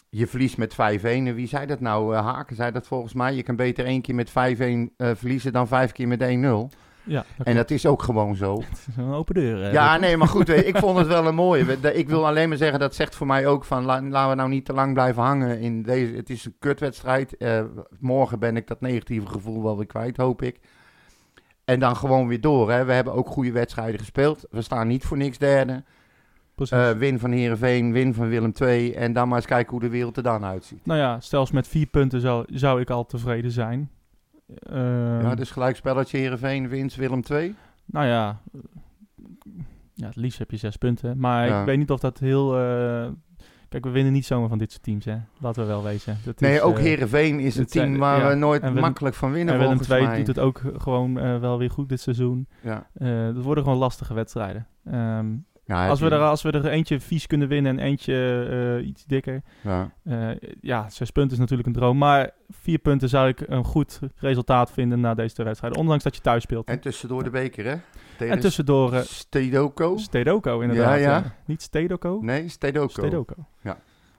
je verliest met 5-1. En wie zei dat nou? Eh, Haken zei dat volgens mij. Je kan beter één keer met 5-1 eh, verliezen dan vijf keer met 1-0. Ja, En dat is ook gewoon zo. Het is een open deur. hè, Ja, nee, maar goed, weet- ik vond het wel een mooie. Ik wil alleen maar zeggen, dat zegt voor mij ook van... la- laten we nou niet te lang blijven hangen in deze... Het is een kutwedstrijd. Eh, morgen ben ik dat negatieve gevoel wel weer kwijt, hoop ik. En dan gewoon weer door. Hè. We hebben ook goede wedstrijden gespeeld. We staan niet voor niks derde. Eh, win van Heerenveen, win van Willem II. En dan maar eens kijken hoe de wereld er dan uitziet. Nou ja, zelfs met vier punten zou, zou ik al tevreden zijn. Ehm, ja, dus gelijkspelletje Heerenveen, winst Willem II. Nou ja, eh, ja, het liefst heb je zes punten. Maar Ja. ik weet niet of dat heel... eh, Kijk, we winnen niet zomaar van dit soort teams, hè. Laten we wel wezen. Dat Nee, is, ook Heerenveen is een zijn- team waar ja, we nooit Willem- makkelijk van winnen En Willem II doet het ook gewoon wel weer goed dit seizoen. Ja. Eh dat worden gewoon lastige wedstrijden. Ehm, Ja, als, we er, als we er eentje vies kunnen winnen en eentje eh, iets dikker. Ja. eh, ja, zes punten is natuurlijk een droom. Maar vier punten zou ik een goed resultaat vinden na deze twee wedstrijden. Ondanks dat je thuis speelt. En tussendoor de beker, hè? Tegen En tussendoor eh Stedoko? Stedoco inderdaad. Ja, ja. Niet Stedoco? Nee, Stedoko. Stedoco.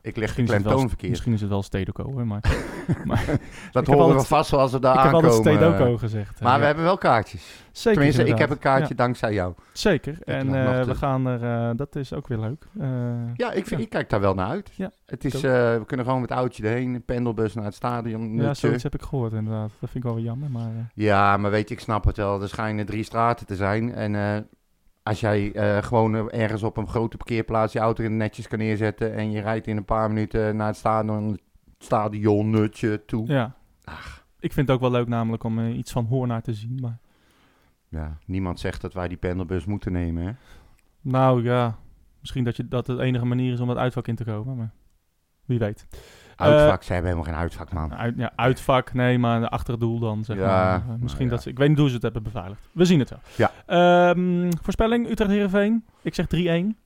Ik wel, klemtoon verkeerd. misschien is het wel Stedoco, hoor. Maar, maar Dat heb horen we vast wel als we daar ik heb aankomen. altijd Stedoco gezegd. Maar eh, we ja. hebben wel kaartjes. Zeker Tenminste, ik heb een kaartje Ja, dankzij jou. zeker. En eh, we gaan er... eh, dat is ook weer leuk. Eh, Ja, ik, vind, Ja. ik kijk daar wel naar uit. Ja, het is, eh, we kunnen gewoon met het oudje erheen, een pendelbus naar het stadion. ja, zoiets heb ik gehoord inderdaad. Dat vind ik wel weer jammer. Maar, eh, Ja, maar weet je, ik snap het wel. Er schijnen drie straten te zijn. En eh, als jij eh, gewoon eh, ergens op een grote parkeerplaats je auto netjes kan neerzetten... en je rijdt in een paar minuten naar het stadion, stadionnutje toe. ja. Ach. Ik vind het ook wel leuk namelijk om eh, iets van Hoornaar te zien. Maar, Ja, niemand zegt dat wij die pendelbus moeten nemen, hè? nou ja, misschien dat, je, dat het enige manier is om het uitvak in te komen. Maar wie weet. Uitvak, ze hebben helemaal geen uitvak, man. Uit, ja, uitvak, nee, maar achter het doel dan, zeg Ja, maar. Eh, nou misschien ja. dat ze... Ik weet niet hoe ze het hebben beveiligd. We zien het wel. Ja. Ehm, voorspelling, Utrecht-Heerenveen. Ik zeg 3-1.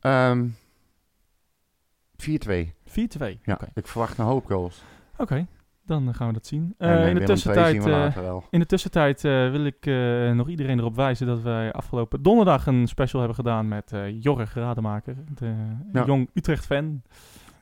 Ehm 4-2. 4-2. Ja, Oké, ik verwacht een hoop goals. Oké, dan gaan we dat zien. En, Eh, eh, in, de tussentijd, eh, in de tussentijd eh, wil ik eh, nog iedereen erop wijzen dat wij afgelopen donderdag een special hebben gedaan met eh Jorg Rademaker, de Ja. jong Utrecht-fan.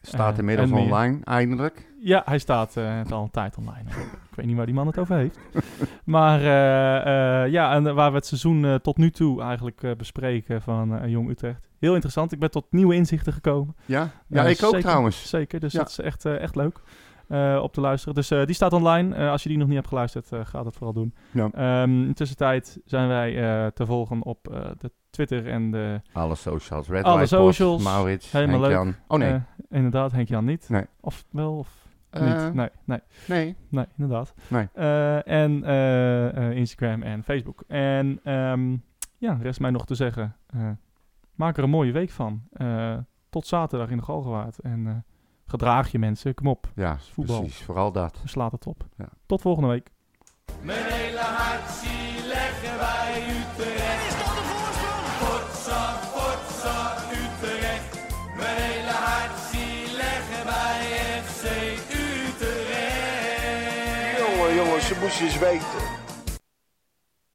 Staat eh, inmiddels en online, eindelijk. Ja, hij staat eh, het al een tijd online. ik weet niet waar die man het over heeft. maar eh, ja, en waar we het seizoen tot nu toe eigenlijk bespreken van Jong Utrecht. heel interessant. Ik ben tot nieuwe inzichten gekomen. Ja, ja ik ook zeker, trouwens. Zeker, dus Ja. dat is echt, echt leuk eh, op te luisteren. Dus eh, die staat online. Eh, als je die nog niet hebt geluisterd, eh, ga dat vooral doen. Ja. Ehm, in de tussentijd zijn wij eh, te volgen op eh, de Twitter en de... Alle socials. Red Alle socials. Maurits, Helemaal leuk. Henk-Jan. Oh nee. inderdaad, Henk-Jan niet. Nee. Of wel, of niet. Nee, nee, nee. nee, inderdaad. Nee. Eh, en Instagram en Facebook. En ehm, ja, rest mij nog te zeggen. eh, maak er een mooie week van. Eh, tot zaterdag in de Galgenwaard. En eh, gedraag je mensen. Kom op. Ja, voetbal. precies. Vooral dat. Slaat het op. Ja. Tot volgende week. Mijn hele hart zie leggen wij Utrecht. Is dat de voorsprong? Potsa, potsa, Utrecht. Mijn hele hart zie leggen wij FC Utrecht. Jongen, jongen, ze moesten eens weten.